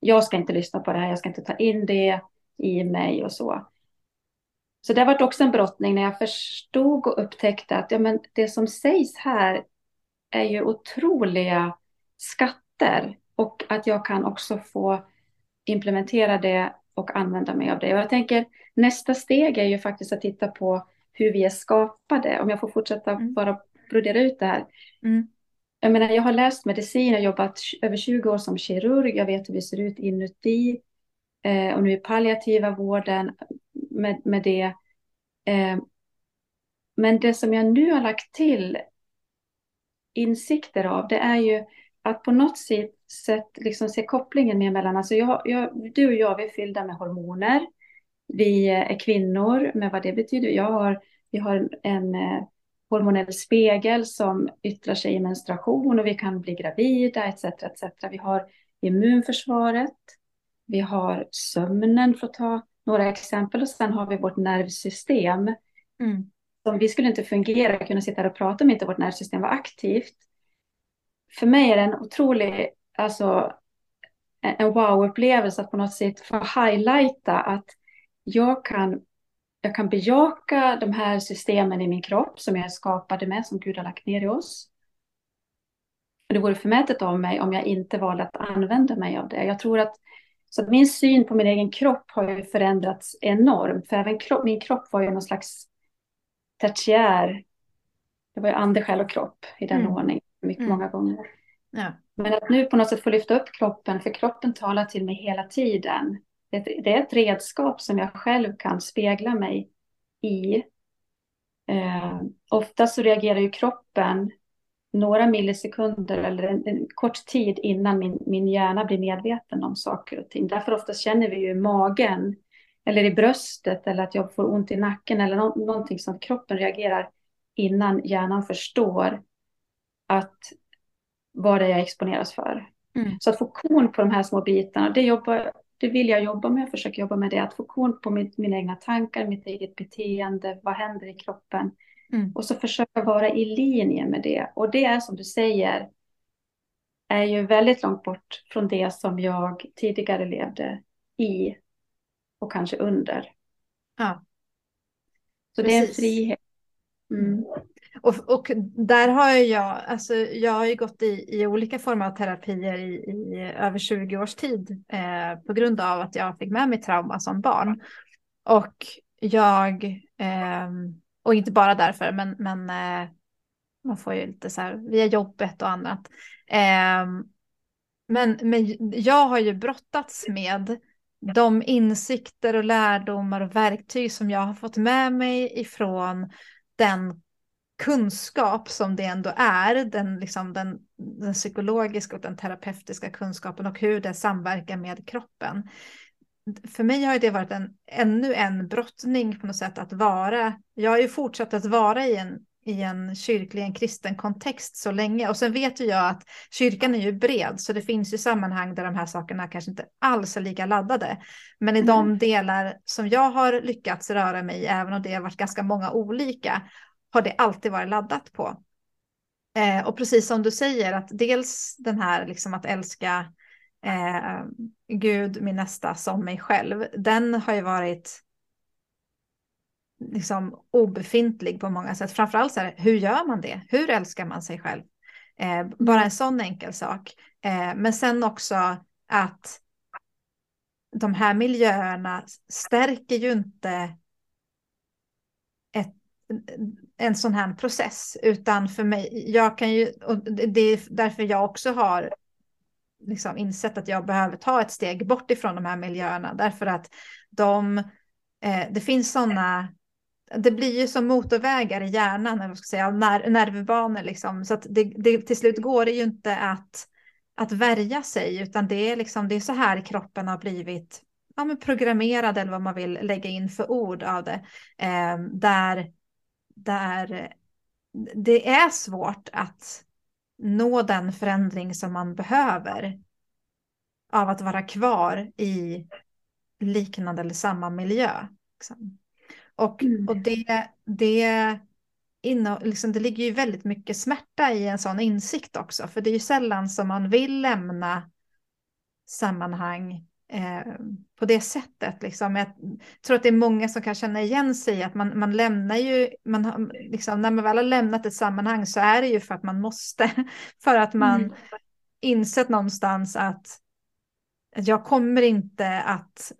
Jag ska inte lyssna på det här, jag ska inte ta in det i mig och så. Så det har varit också en brottning när jag förstod och upptäckte att ja, men det som sägs här är ju otroliga skatter och att jag kan också få implementera det och använda mig av det. Och jag tänker nästa steg är ju faktiskt att titta på hur vi är skapade. Om jag får fortsätta mm. bara brodera ut det här. Mm. Jag menar, jag har läst medicin, jag har jobbat över 20 år som kirurg, jag vet hur vi ser ut inuti. Eh, och nu är palliativa vården med, med det. Eh, men det som jag nu har lagt till insikter av, det är ju att på något sätt liksom se kopplingen med mellan, alltså jag, jag, du och jag, vi är fyllda med hormoner. Vi är kvinnor med vad det betyder. Jag har, vi har en, eh, hormonell spegel som yttrar sig i menstruation och vi kan bli gravida etc. etc. Vi har immunförsvaret, vi har sömnen för att ta några exempel och sen har vi vårt nervsystem. Mm. Som vi skulle inte fungera, kunna sitta här och prata om inte vårt nervsystem var aktivt. För mig är det en otrolig, alltså en wow-upplevelse att på något sätt få highlighta att jag kan, jag kan bejaka de här systemen i min kropp som jag skapade med, som Gud har lagt ner i oss. Det vore förmätet av mig om jag inte valde att använda mig av det. Jag tror att Så min syn på min egen kropp har ju förändrats enormt. För även kropp, min kropp var ju någon slags tertiär. Det var ju ande, själ och kropp i den mm. ordningen. Mycket, mm. Många gånger. Ja. Men att nu på något sätt få lyfta upp kroppen, för kroppen talar till mig hela tiden. Det, det är ett redskap som jag själv kan spegla mig i. Eh, ofta så reagerar ju kroppen några millisekunder eller en, en, kort tid innan min, min hjärna blir medveten om saker och ting. Därför ofta känner vi ju magen eller i bröstet eller att jag får ont i nacken eller no någonting som kroppen reagerar innan hjärnan förstår att vad det är jag exponeras för. Mm. Så att få korn på de här små bitarna, det, jobbar, det vill jag jobba med, jag försöker jobba med det, att få korn på mitt, mina egna tankar, mitt eget beteende, vad händer i kroppen. Mm. Och så försöka vara i linje med det. Och det är som du säger, är ju väldigt långt bort från det som jag tidigare levde i och kanske under. Ja. Så Precis. det är en frihet. Mm. Och, och där har jag, alltså jag har ju gått i, i olika former av terapier i, i över 20 års tid eh, på grund av att jag fick med mig trauma som barn. Och jag, eh, och inte bara därför, men, men eh, man får ju lite så här via jobbet och annat. Eh, men, men jag har ju brottats med de insikter och lärdomar och verktyg som jag har fått med mig ifrån den kunskap som det ändå är, den, liksom den, den psykologiska och den terapeutiska kunskapen och hur det samverkar med kroppen. För mig har det varit en, ännu en brottning på något sätt att vara. Jag har ju fortsatt att vara i en, i en kyrklig, en kristen kontext så länge. Och sen vet ju jag att kyrkan är ju bred, så det finns ju sammanhang där de här sakerna kanske inte alls är lika laddade. Men i mm. de delar som jag har lyckats röra mig i, även om det har varit ganska många olika, har det alltid varit laddat på. Eh, och precis som du säger, att dels den här liksom att älska eh, Gud, min nästa, som mig själv, den har ju varit liksom obefintlig på många sätt. Framförallt så här, hur gör man det? Hur älskar man sig själv? Eh, bara en sån enkel sak. Eh, men sen också att de här miljöerna stärker ju inte ett, en sån här process, utan för mig, jag kan ju, och det är därför jag också har liksom insett att jag behöver ta ett steg bort ifrån de här miljöerna, därför att de, eh, det finns sådana det blir ju som motorvägar i hjärnan, eller vad ska säga, ner, nervbanor liksom. Så att det, det, till slut går det ju inte att, att värja sig, utan det är liksom, det är så här kroppen har blivit ja, men programmerad eller vad man vill lägga in för ord av det. Eh, där, där det är svårt att nå den förändring som man behöver av att vara kvar i liknande eller samma miljö. Liksom. Och, mm. och det, det, liksom, det ligger ju väldigt mycket smärta i en sån insikt också, för det är ju sällan som man vill lämna sammanhang eh, på det sättet. Liksom. Jag tror att det är många som kan känna igen sig att man, man lämnar ju, man har, liksom, när man väl har lämnat ett sammanhang så är det ju för att man måste, för att man mm. insett någonstans att jag kommer inte att,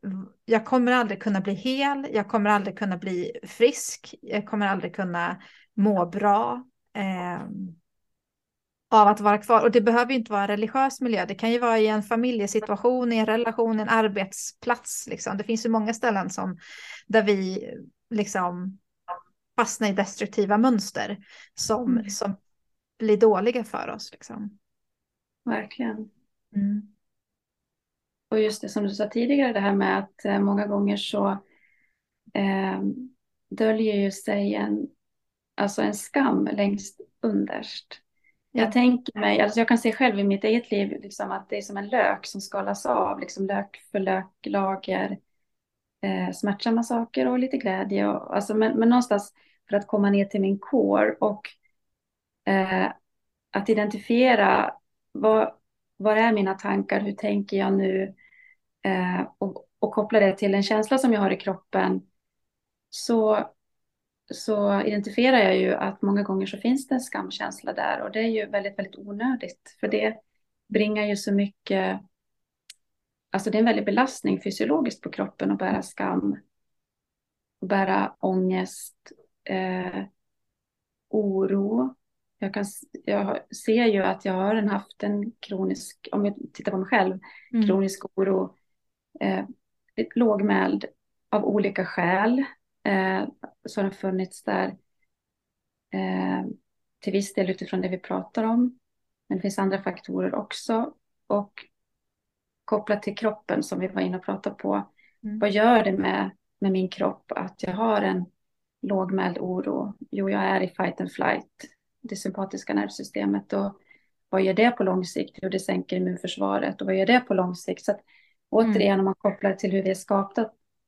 jag kommer aldrig kunna bli hel, jag kommer aldrig kunna bli frisk, jag kommer aldrig kunna må bra eh, av att vara kvar. Och det behöver inte vara religiös miljö, det kan ju vara i en familjesituation, i en relation, en arbetsplats. Liksom. Det finns ju många ställen som, där vi liksom fastnar i destruktiva mönster som, mm. som blir dåliga för oss. Liksom. Verkligen. Mm. Och just det som du sa tidigare, det här med att eh, många gånger så eh, döljer ju sig en, alltså en skam längst underst. Ja. Jag tänker mig, alltså jag kan se själv i mitt eget liv liksom att det är som en lök som skalas av, liksom lök för lök, lager, eh, smärtsamma saker och lite glädje. Och, alltså, men, men någonstans för att komma ner till min kår och eh, att identifiera vad, vad är mina tankar, hur tänker jag nu? Eh, och, och koppla det till en känsla som jag har i kroppen. Så, så identifierar jag ju att många gånger så finns det en skamkänsla där. Och det är ju väldigt, väldigt onödigt. För det bringar ju så mycket alltså det är en väldig belastning fysiologiskt på kroppen att bära skam. Att bära ångest, eh, oro. Jag, kan, jag ser ju att jag har haft en kronisk, om jag tittar på mig själv, mm. kronisk oro. Eh, lågmäld av olika skäl. Eh, så har den funnits där eh, till viss del utifrån det vi pratar om. Men det finns andra faktorer också. Och kopplat till kroppen som vi var inne och pratade på. Mm. Vad gör det med, med min kropp att jag har en lågmäld oro? Jo, jag är i fight and flight, det sympatiska nervsystemet. Och vad gör det på lång sikt? Jo, det sänker immunförsvaret. Och vad gör det på lång sikt? Så att, återigen, mm. om man kopplar till hur vi är skapta,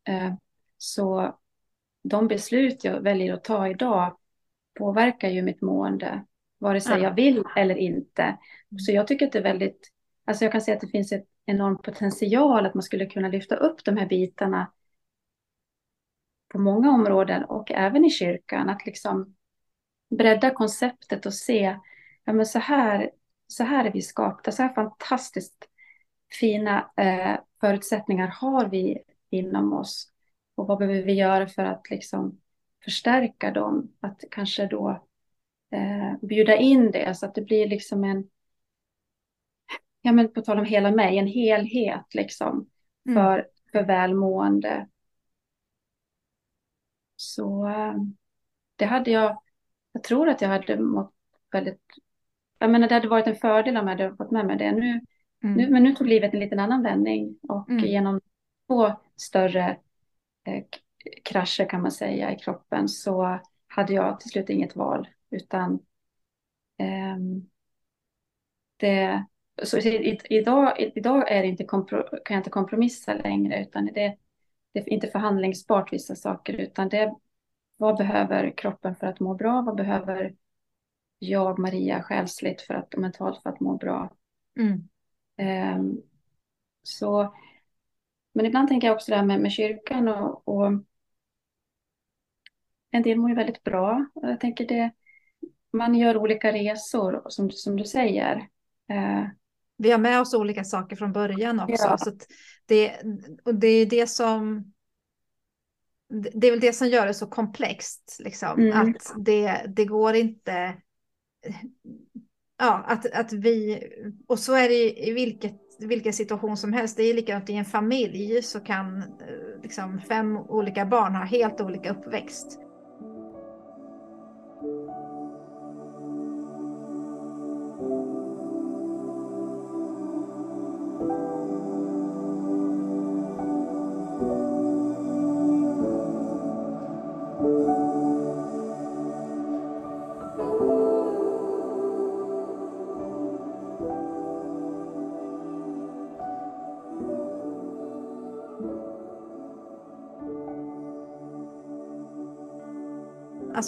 eh, så de beslut jag väljer att ta idag påverkar ju mitt mående, vare sig jag vill eller inte. Mm. Så jag tycker att det är väldigt, alltså jag kan säga att det finns ett enorm potential att man skulle kunna lyfta upp de här bitarna på många områden och även i kyrkan. Att liksom bredda konceptet och se, ja men så här, så här är vi skapta, så här fantastiskt fina eh, förutsättningar har vi inom oss. Och vad behöver vi göra för att liksom förstärka dem? Att kanske då eh, bjuda in det så att det blir liksom en ja men på tal om hela mig, en helhet liksom mm. för, för välmående. Så eh, det hade jag, jag tror att jag hade mått väldigt, jag menar det hade varit en fördel om jag hade fått med mig det. Nu, mm. nu, men nu tog livet en liten annan vändning och mm. genom två större eh, krascher kan man säga i kroppen så hade jag till slut inget val utan eh, det, så idag, idag är det inte kan jag inte kompromissa längre utan det, det är inte förhandlingsbart vissa saker utan det vad behöver kroppen för att må bra? Vad behöver jag, Maria, själsligt för att, mentalt för att må bra? Mm. Um, så, men ibland tänker jag också det här med, med kyrkan och, och en del mår ju väldigt bra. Jag tänker det, man gör olika resor som, som du säger. Uh, vi har med oss olika saker från början också. Ja. Så det, och det är det som det är väl det som gör det så komplext. Liksom. Mm. Att det, det går inte... Ja, att, att vi... Och så är det i vilket, vilken situation som helst. Det är likadant i en familj så kan eh, liksom, fem olika barn ha helt olika uppväxt.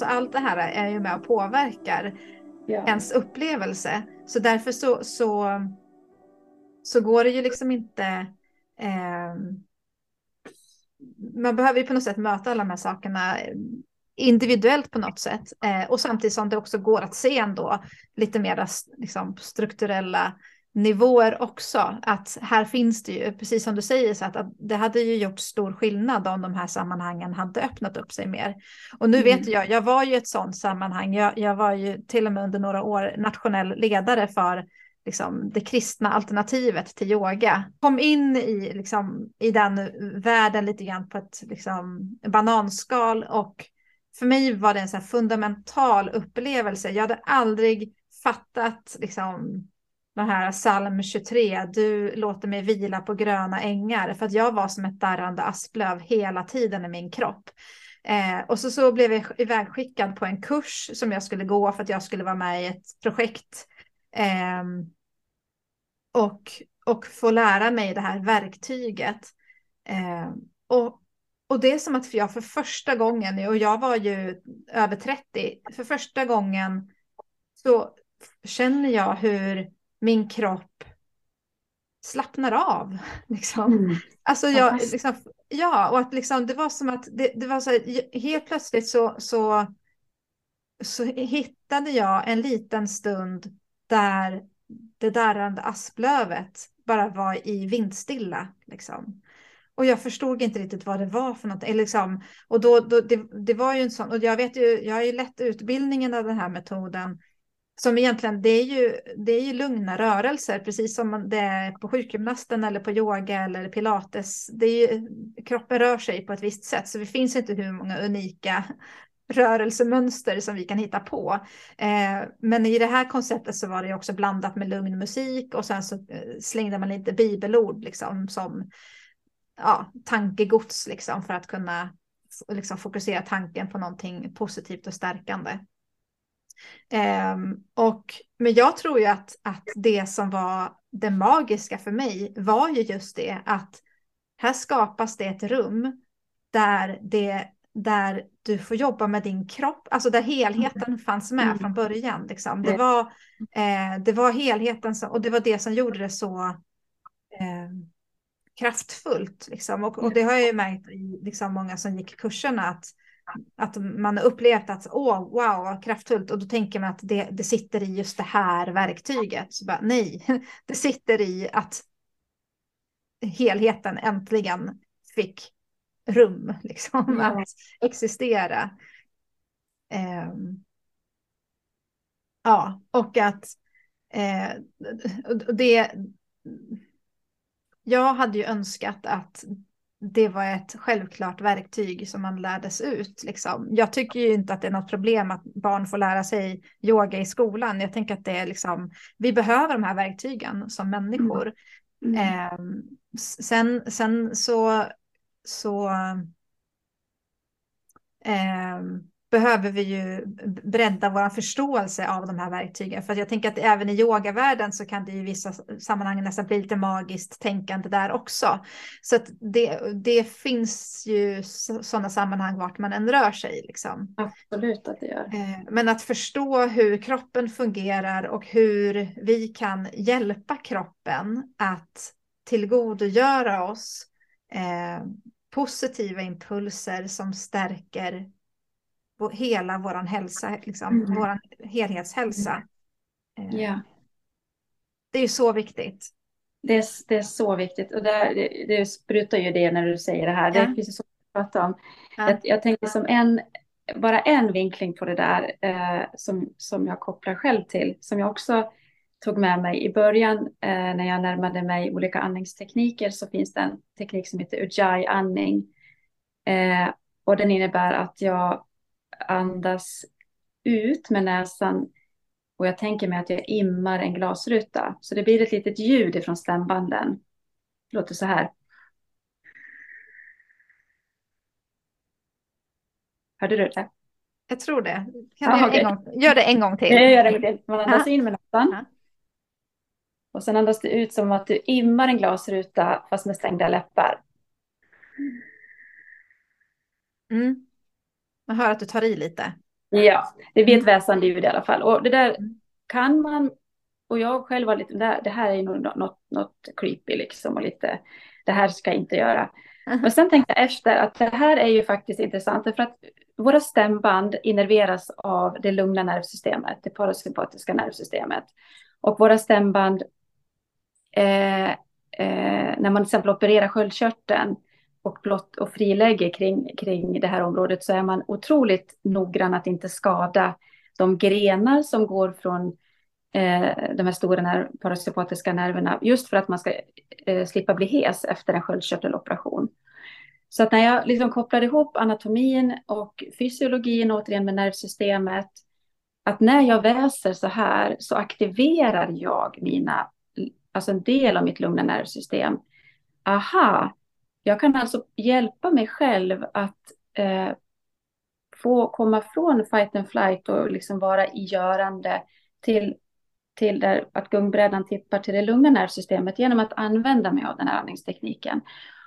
Alltså allt det här är ju med och påverkar ja. ens upplevelse. Så därför så, så, så går det ju liksom inte... Eh, man behöver ju på något sätt möta alla de här sakerna individuellt på något sätt. Eh, och samtidigt som det också går att se ändå lite mer liksom, strukturella nivåer också. Att här finns det ju, precis som du säger, så att, att det hade ju gjort stor skillnad om de här sammanhangen hade öppnat upp sig mer. Och nu mm. vet jag, jag var ju ett sådant sammanhang, jag, jag var ju till och med under några år nationell ledare för liksom, det kristna alternativet till yoga. Kom in i, liksom, i den världen lite grann på ett liksom, bananskal och för mig var det en så fundamental upplevelse. Jag hade aldrig fattat liksom, den här psalm 23, du låter mig vila på gröna ängar, för att jag var som ett darrande asplöv hela tiden i min kropp. Eh, och så, så blev jag ivägskickad på en kurs som jag skulle gå för att jag skulle vara med i ett projekt. Eh, och, och få lära mig det här verktyget. Eh, och, och det är som att jag för första gången, och jag var ju över 30, för första gången så känner jag hur min kropp slappnar av. Liksom. Mm. Alltså jag, liksom, ja, och att liksom, det var som att det, det var så här, helt plötsligt så, så, så hittade jag en liten stund där det darrande asplövet bara var i vindstilla. Liksom. Och jag förstod inte riktigt vad det var för något. Liksom, och då, då, det, det var ju en sån, och jag vet ju, jag har ju lett utbildningen av den här metoden. Som egentligen, det är ju, det är ju lugna rörelser, precis som det är på sjukgymnasten eller på yoga eller pilates. Det är ju, kroppen rör sig på ett visst sätt, så det finns inte hur många unika rörelsemönster som vi kan hitta på. Eh, men i det här konceptet så var det också blandat med lugn musik och sen så eh, slängde man lite bibelord liksom som ja, tankegods liksom för att kunna liksom, fokusera tanken på någonting positivt och stärkande. Eh, och, men jag tror ju att, att det som var det magiska för mig var ju just det att här skapas det ett rum där det där du får jobba med din kropp, alltså där helheten mm. fanns med mm. från början. Liksom. Det, var, eh, det var helheten som, och det var det som gjorde det så eh, kraftfullt. Liksom. Och, och, det har jag ju märkt i liksom, många som gick kurserna att, att man har upplevt att åh, wow, vad kraftfullt. Och då tänker man att det, det sitter i just det här verktyget. Så bara, nej, det sitter i att helheten äntligen fick rum liksom, mm. att existera. Um, ja, och att eh, det... Jag hade ju önskat att det var ett självklart verktyg som man lärdes ut. Liksom. Jag tycker ju inte att det är något problem att barn får lära sig yoga i skolan. Jag tänker att det är liksom, vi behöver de här verktygen som människor. Mm. Mm. Eh, sen, sen så så eh, behöver vi ju bredda vår förståelse av de här verktygen. För jag tänker att även i yogavärlden så kan det i vissa sammanhang nästan bli lite magiskt tänkande där också. Så att det, det finns ju sådana sammanhang vart man än rör sig. Liksom. Absolut att det gör. Eh, men att förstå hur kroppen fungerar och hur vi kan hjälpa kroppen att tillgodogöra oss eh, positiva impulser som stärker hela vår hälsa, liksom, mm. vår helhetshälsa. Mm. Ja. Det är så viktigt. Det är, det är så viktigt och det, det, det sprutar ju det när du säger det här. Ja. Det finns ju så mycket att prata om. Ja. Jag, jag tänker som en, bara en vinkling på det där eh, som, som jag kopplar själv till, som jag också tog med mig i början eh, när jag närmade mig olika andningstekniker så finns det en teknik som heter Ujjayi-andning. Eh, och den innebär att jag andas ut med näsan och jag tänker mig att jag immar en glasruta. Så det blir ett litet ljud ifrån stämbanden. Det låter så här. Hörde du det? Jag tror det. Kan ah, okay. gång, gör det en gång till. Jag gör det en gång till. Man andas in med näsan. Och sen andas du ut som att du immar en glasruta fast med stängda läppar. Mm. Man hör att du tar i lite. Ja, det blir ett mm. väsande ljud i alla fall. Och det där mm. kan man, och jag själv var lite, det här är nog något, något creepy liksom och lite, det här ska jag inte göra. Men sen tänkte jag efter att det här är ju faktiskt intressant för att våra stämband innerveras av det lugna nervsystemet, det parasympatiska nervsystemet. Och våra stämband eh, eh, när man till exempel opererar sköldkörteln och, blott, och frilägger kring, kring det här området så är man otroligt noggrann att inte skada de grenar som går från eh, de här stora nerv, parasympatiska nerverna just för att man ska eh, slippa bli hes efter en sköldkörteloperation. Så att när jag liksom kopplade ihop anatomin och fysiologin återigen med nervsystemet, att när jag väser så här så aktiverar jag mina alltså en del av mitt lugna nervsystem. Aha, jag kan alltså hjälpa mig själv att eh, få komma från fight and flight och liksom vara i görande till, till där att gungbrädan tippar till det lugna nervsystemet genom att använda mig av den här andningstekniken.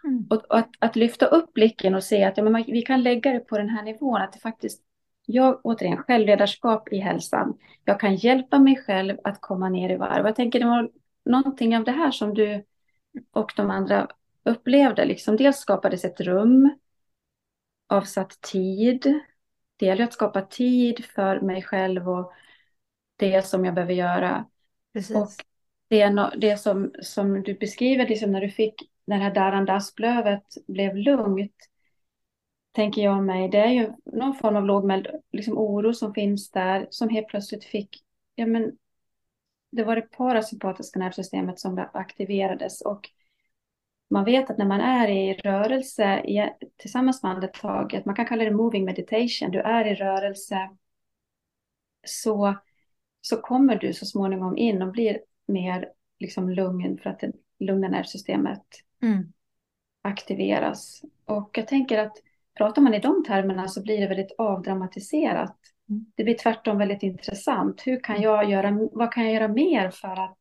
Mm. Och, och att, att, lyfta upp blicken och se att ja, men man, vi kan lägga det på den här nivån, att det faktiskt jag, återigen, självledarskap i hälsan. Jag kan hjälpa mig själv att komma ner i varv. Jag tänker det var någonting av det här som du och de andra upplevde? Liksom, dels skapades ett rum, avsatt tid. Det gäller att skapa tid för mig själv och det som jag behöver göra. Precis. Och det, det som, som du beskriver, liksom när du fick det här darrande asplövet blev lugnt, tänker jag mig, det är ju någon form av lågmäld liksom oro som finns där, som helt plötsligt fick, ja men, det var det parasympatiska nervsystemet som aktiverades och man vet att när man är i rörelse i, tillsammans med andetaget, man kan kalla det moving meditation, du är i rörelse, så, så kommer du så småningom in och blir mer liksom lugn för att det lugna nervsystemet mm. aktiveras. Och jag tänker att pratar man i de termerna så blir det väldigt avdramatiserat. Mm. Det blir tvärtom väldigt intressant. Hur kan jag göra, vad kan jag göra mer för att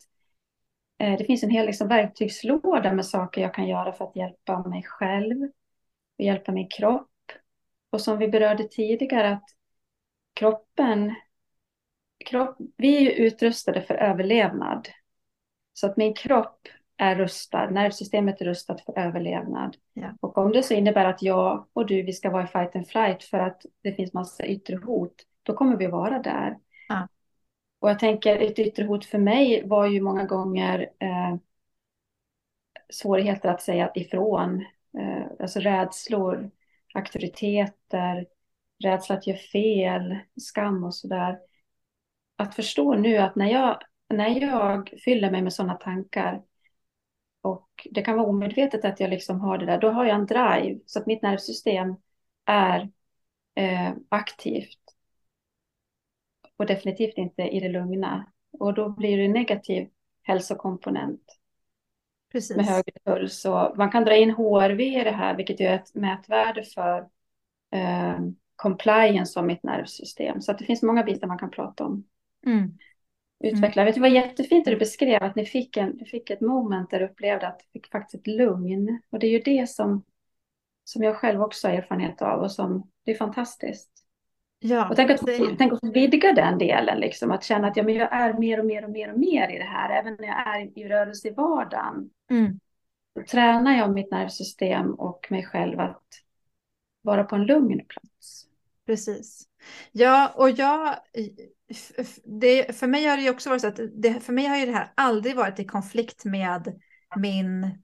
det finns en hel liksom, verktygslåda med saker jag kan göra för att hjälpa mig själv och hjälpa min kropp. Och som vi berörde tidigare att kroppen, kropp, vi är ju utrustade för överlevnad. Så att min kropp är rustad, nervsystemet är rustat för överlevnad. Ja. Och om det så innebär att jag och du, vi ska vara i fight and flight för att det finns massa yttre hot, då kommer vi vara där. Och jag tänker, ett yttre hot för mig var ju många gånger eh, svårigheter att säga ifrån. Eh, alltså rädslor, auktoriteter, rädsla att göra fel, skam och sådär. Att förstå nu att när jag, när jag fyller mig med sådana tankar och det kan vara omedvetet att jag liksom har det där. Då har jag en drive så att mitt nervsystem är eh, aktivt. Och definitivt inte i det lugna. Och då blir det negativ hälsokomponent. Precis. Med högre puls. Och man kan dra in HRV i det här, vilket är ett mätvärde för eh, compliance av mitt nervsystem. Så att det finns många bitar man kan prata om. Mm utveckla. Mm. Vet du, det var jättefint att du beskrev att ni fick, en, du fick ett moment där du upplevde att du fick faktiskt ett lugn. Och det är ju det som, som jag själv också har erfarenhet av och som det är fantastiskt. Ja, och tänk att, tänk att vidga den delen, liksom, att känna att ja, men jag är mer och mer och mer och mer i det här, även när jag är i rörelse i vardagen. Mm. Tränar jag mitt nervsystem och mig själv att vara på en lugn plats. Precis. Ja, och jag, det, för mig har det också varit så att det, för mig har ju det här aldrig varit i konflikt med min,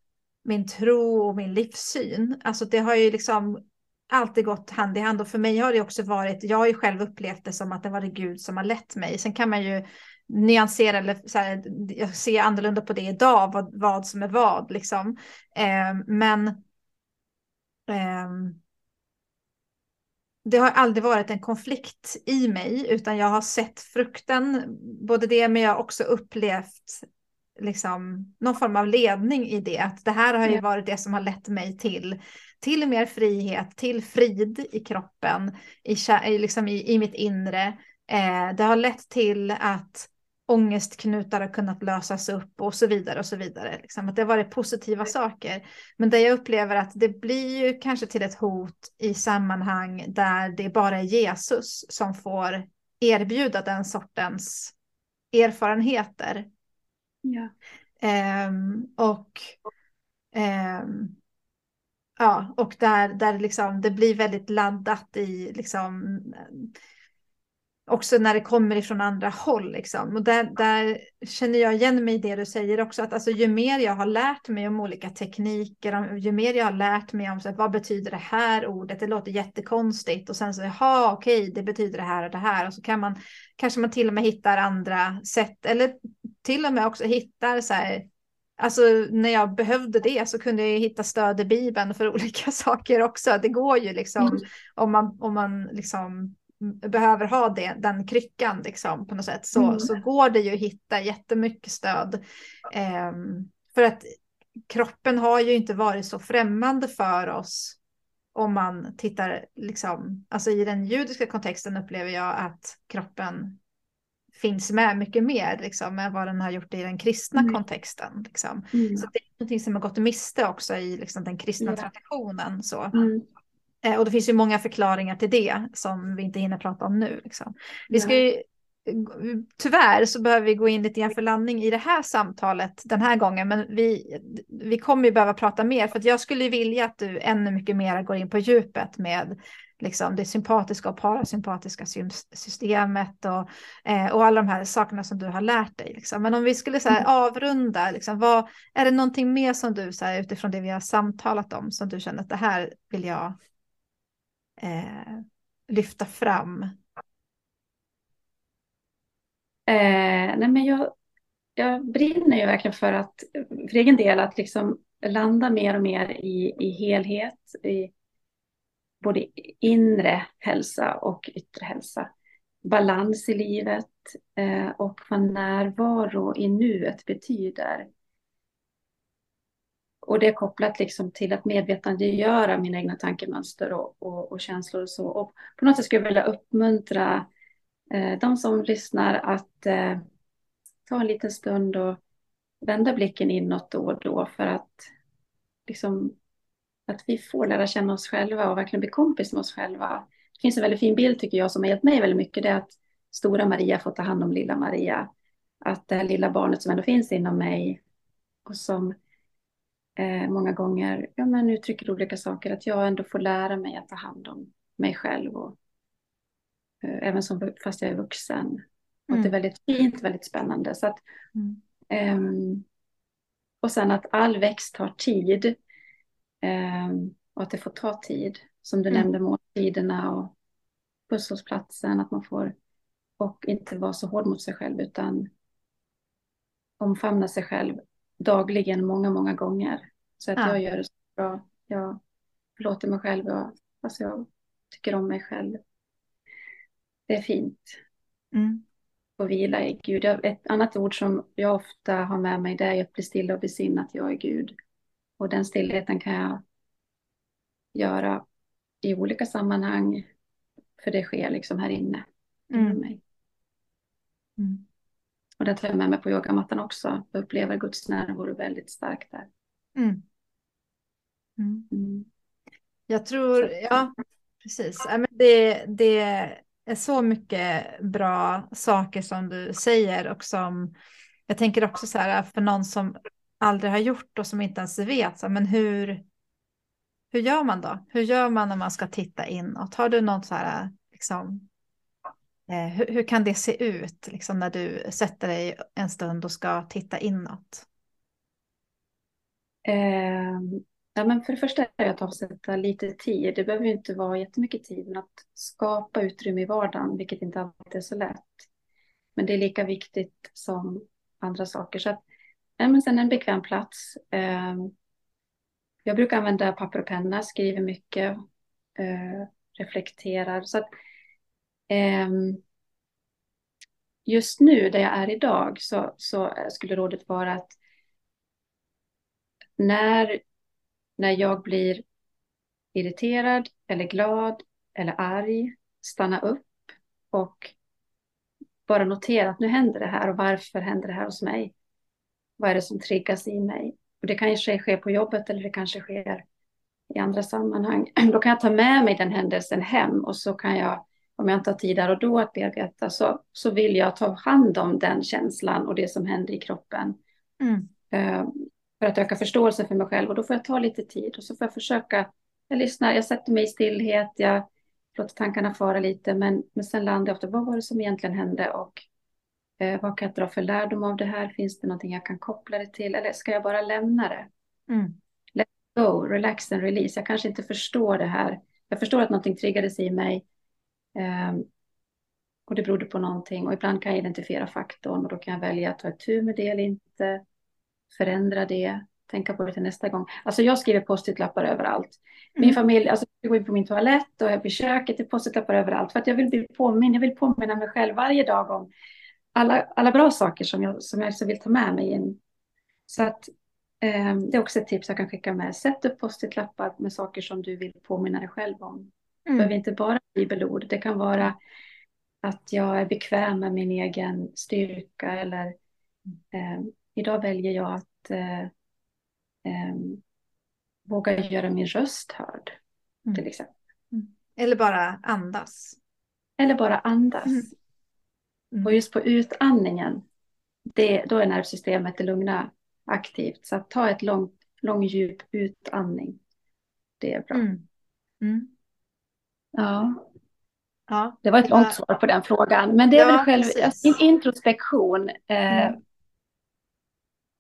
min tro och min livssyn. Alltså det har ju liksom alltid gått hand i hand och för mig har det också varit, jag har ju själv upplevt det som att det var det Gud som har lett mig. Sen kan man ju nyansera eller så här, jag ser annorlunda på det idag, vad, vad som är vad liksom. Eh, men eh, det har aldrig varit en konflikt i mig, utan jag har sett frukten, både det, men jag har också upplevt liksom, någon form av ledning i det. Att det här har ju varit det som har lett mig till, till mer frihet, till frid i kroppen, i, liksom i, i mitt inre. Eh, det har lett till att ångestknutar har kunnat lösas upp och så vidare och så vidare. Liksom, att det har varit positiva saker. Men det jag upplever att det blir ju kanske till ett hot i sammanhang där det bara är Jesus som får erbjuda den sortens erfarenheter. Ja. Um, och um, ja, och där, där liksom det blir väldigt laddat i liksom också när det kommer ifrån andra håll. Liksom. Och där, där känner jag igen mig i det du säger också, att alltså, ju mer jag har lärt mig om olika tekniker, ju mer jag har lärt mig om så att, vad betyder det här ordet, det låter jättekonstigt och sen så, jaha, okej, det betyder det här och det här och så kan man, kanske man till och med hittar andra sätt eller till och med också hittar så här, Alltså när jag behövde det så kunde jag hitta stöd i Bibeln för olika saker också. Det går ju liksom mm. om man, om man liksom behöver ha det, den kryckan liksom, på något sätt så, mm. så går det ju att hitta jättemycket stöd. Eh, för att kroppen har ju inte varit så främmande för oss om man tittar, liksom, alltså i den judiska kontexten upplever jag att kroppen finns med mycket mer liksom, än vad den har gjort i den kristna mm. kontexten. Liksom. Mm. Så det är någonting som har gått miste också i liksom, den kristna ja. traditionen. Så. Mm. Eh, och det finns ju många förklaringar till det som vi inte hinner prata om nu. Liksom. Vi ska ju, tyvärr så behöver vi gå in lite grann för landning i det här samtalet den här gången. Men vi, vi kommer ju behöva prata mer för jag skulle vilja att du ännu mycket mer går in på djupet med liksom, det sympatiska och parasympatiska systemet och, eh, och alla de här sakerna som du har lärt dig. Liksom. Men om vi skulle så här, mm. avrunda, liksom, vad, är det någonting mer som du så här, utifrån det vi har samtalat om som du känner att det här vill jag eh, lyfta fram? Eh, nej men jag, jag brinner ju verkligen för att, för egen del, att liksom landa mer och mer i, i helhet, i både inre hälsa och yttre hälsa. Balans i livet eh, och vad närvaro i nuet betyder. Och det är kopplat liksom till att medvetandegöra mina egna tankemönster och, och, och, känslor och så. Och på något sätt skulle jag vilja uppmuntra eh, de som lyssnar att eh, ta en liten stund och vända blicken inåt då och då för att liksom att vi får lära känna oss själva och verkligen bli kompis med oss själva. Det finns en väldigt fin bild tycker jag som har hjälpt mig väldigt mycket. Det är att stora Maria får ta hand om lilla Maria. Att det här lilla barnet som ändå finns inom mig och som eh, många gånger ja, men uttrycker olika saker. Att jag ändå får lära mig att ta hand om mig själv. Och, eh, även som, fast jag är vuxen. Mm. Och det är mm. väldigt fint, väldigt spännande. Så att, mm. eh, och sen att all växt tar tid. Um, och att det får ta tid. Som du mm. nämnde, måltiderna och busshållplatsen. Att man får, och inte vara så hård mot sig själv utan omfamna sig själv dagligen många, många gånger. Så att ja. jag gör det så bra. Jag förlåter mig själv och alltså jag tycker om mig själv. Det är fint. Mm. Och vila i Gud. Ett annat ord som jag ofta har med mig det är att bli stilla och besinna att jag är Gud. Och den stillheten kan jag göra i olika sammanhang. För det sker liksom här inne. Mm. Mig. Mm. Och det tar jag med mig på yogamattan också. Jag upplever Guds närvaro väldigt starkt där. Mm. Mm. mm. Jag tror, ja, precis. Det, det är så mycket bra saker som du säger och som jag tänker också så här för någon som aldrig har gjort och som inte ens vet, så, men hur, hur gör man då? Hur gör man när man ska titta inåt? Har du något så här, liksom, eh, hur, hur, kan det se ut liksom, när du sätter dig en stund och ska titta inåt? Eh, ja, men för det första är det att avsätta lite tid. Det behöver inte vara jättemycket tid, men att skapa utrymme i vardagen, vilket inte alltid är så lätt. Men det är lika viktigt som andra saker. Så att Nej, men sen en bekväm plats. Ehm, jag brukar använda papper och penna, skriver mycket, eh, reflekterar. Så att, ehm, just nu, där jag är idag, så, så skulle rådet vara att när, när jag blir irriterad eller glad eller arg, stanna upp och bara notera att nu händer det här och varför händer det här hos mig? Vad är det som triggas i mig? Och det kanske sker på jobbet eller det kanske sker i andra sammanhang. Då kan jag ta med mig den händelsen hem och så kan jag, om jag inte har tid där och då att bearbeta, så, så vill jag ta hand om den känslan och det som händer i kroppen. Mm. Uh, för att öka förståelsen för mig själv och då får jag ta lite tid och så får jag försöka, jag lyssnar, jag sätter mig i stillhet, jag låter tankarna fara lite men, men sen landar jag ofta, vad var det som egentligen hände och Eh, vad kan jag dra för lärdom av det här? Finns det någonting jag kan koppla det till? Eller ska jag bara lämna det? Mm. Let go, relax and release. Jag kanske inte förstår det här. Jag förstår att någonting triggades i mig. Eh, och det berodde på någonting. Och ibland kan jag identifiera faktorn och då kan jag välja att ta ett tur med det eller inte. Förändra det. Tänka på det till nästa gång. Alltså jag skriver post-it-lappar överallt. Min mm. familj, alltså jag går in på min toalett och jag på köket, det är post-it-lappar överallt. För att jag vill bli påminn, jag vill påminna mig själv varje dag om alla, alla bra saker som jag, som jag vill ta med mig in. Så att eh, det är också ett tips jag kan skicka med. Sätt upp post-it-lappar med saker som du vill påminna dig själv om. Det mm. behöver inte bara bibelord. Det kan vara att jag är bekväm med min egen styrka eller eh, idag väljer jag att eh, eh, våga göra min röst hörd. Mm. Till exempel. Mm. Eller bara andas. Eller bara andas. Mm. Mm. Och just på utandningen, det, då är nervsystemet det lugna aktivt. Så att ta ett långt, lång djup utandning, det är bra. Mm. Mm. Ja. Ja, Det var ett långt svar på den frågan. Men det är Ja, väl själv, alltså, in- introspektion. Eh, Mm.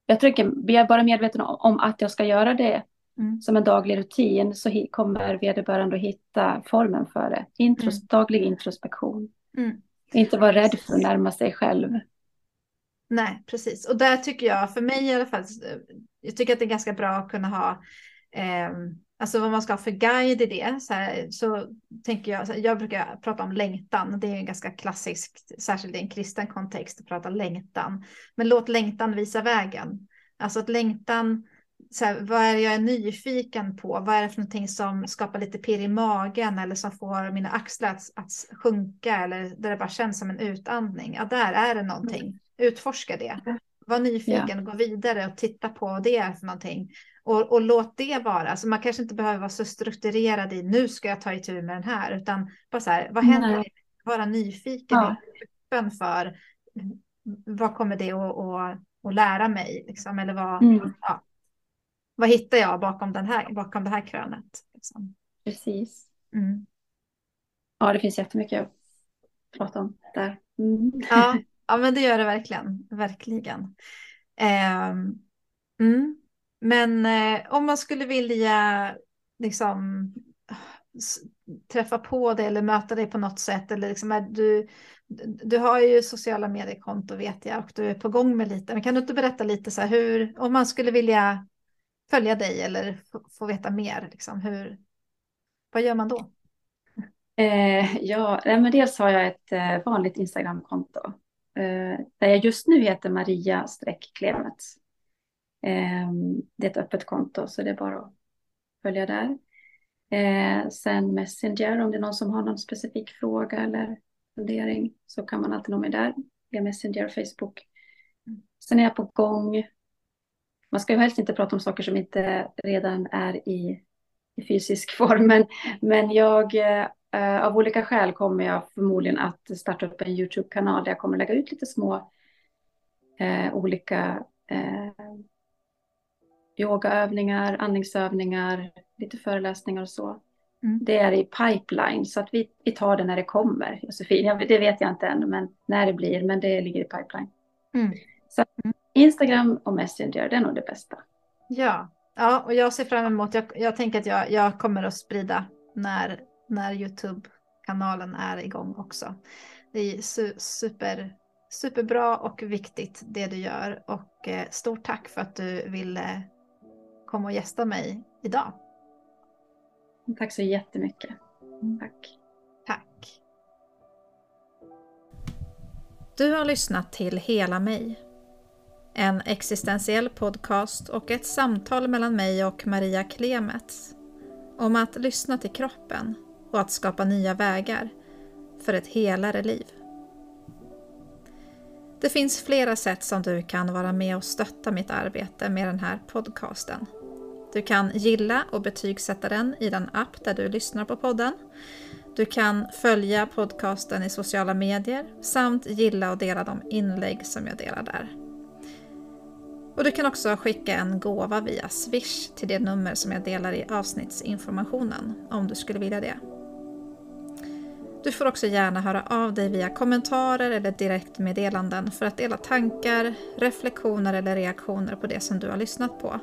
Jag blir jag bara medveten om, om att jag ska göra det Mm. som en daglig rutin så kommer vederbörande att hitta formen för det. Intros, Mm. Daglig introspektion. Mm. Inte vara rädd för att närma sig själv. Nej, precis. Och där tycker jag, för mig i alla fall, jag tycker att det är ganska bra att kunna ha, eh, alltså vad man ska ha för guide i det. Så, här, så tänker jag, så här, jag brukar prata om längtan, det är ju ganska klassisk, särskilt i en kristen kontext, att prata längtan. Men låt längtan visa vägen. Alltså att längtan, så här, vad är det jag är nyfiken på? Vad är det för någonting som skapar lite pirr i magen eller som får mina axlar att, att sjunka eller där det bara känns som en utandning? Ja, där är det någonting. Utforska det. Var nyfiken och gå vidare och titta på vad det är för någonting. Och, och låt det vara. Alltså man kanske inte behöver vara så strukturerad i nu ska jag ta itu med den här. Utan bara så här, vad händer? Nej. Vara nyfiken, Ja. öppen för vad kommer det att, att, att lära mig? Liksom? Eller vad, Mm. ja, vad hittar jag bakom, den här, bakom det här krönet? Liksom? Precis. Mm. Ja, det finns jättemycket att prata om där. Mm. Ja, ja, men det gör det verkligen. Verkligen. Ehm, mm. Men eh, om man skulle vilja liksom träffa på dig eller möta dig på något sätt eller liksom är du, du har ju sociala mediekonto vet jag och du är på gång med lite. Men kan du inte berätta lite så här hur, om man skulle vilja följa dig eller få, veta mer, liksom, hur, vad gör man då? Eh, ja, men dels har jag ett eh, vanligt Instagramkonto. Eh, där jag just nu heter Maria-Klemets. Eh, det är ett öppet konto så det är bara att följa där. Eh, sen Messenger om det är någon som har någon specifik fråga eller fundering så kan man alltid nå mig där. Via Messenger och Facebook. Sen är jag på gång. Man ska ju helst inte prata om saker som inte redan är i, i fysisk form. Men, men jag, eh, av olika skäl kommer jag förmodligen att starta upp en YouTube-kanal där jag kommer lägga ut lite små eh, olika eh, yogaövningar, andningsövningar, lite föreläsningar och så. Mm. Det är i pipeline så att vi, vi tar det när det kommer, Josefin. Jag, det vet jag inte än, men när det blir, men det ligger i pipeline. Mm. Så Instagram och Messenger, det är nog det bästa. Ja, ja och jag ser fram emot, jag, jag tänker att jag, jag kommer att sprida när, när Youtube-kanalen är igång också. Det är su, super, superbra och viktigt det du gör och eh, stort tack för att du ville komma och gästa mig idag. Tack så jättemycket. Tack. Tack. Du har lyssnat till Hela mig. En existentiell podcast och ett samtal mellan mig och Maria Klemets om att lyssna till kroppen och att skapa nya vägar för ett helare liv. Det finns flera sätt som du kan vara med och stötta mitt arbete med den här podcasten. Du kan gilla och betygsätta den i den app där du lyssnar på podden. Du kan följa podcasten i sociala medier samt gilla och dela de inlägg som jag delar där. Och du kan också skicka en gåva via Swish till det nummer som jag delar i avsnittsinformationen om du skulle vilja det. Du får också gärna höra av dig via kommentarer eller direktmeddelanden för att dela tankar, reflektioner eller reaktioner på det som du har lyssnat på.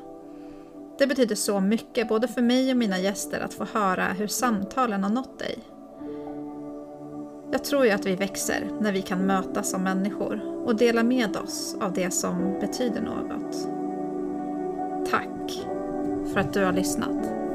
Det betyder så mycket både för mig och mina gäster att få höra hur samtalen har nått dig. Jag tror ju att vi växer när vi kan mötas som människor och dela med oss av det som betyder något. Tack för att du har lyssnat.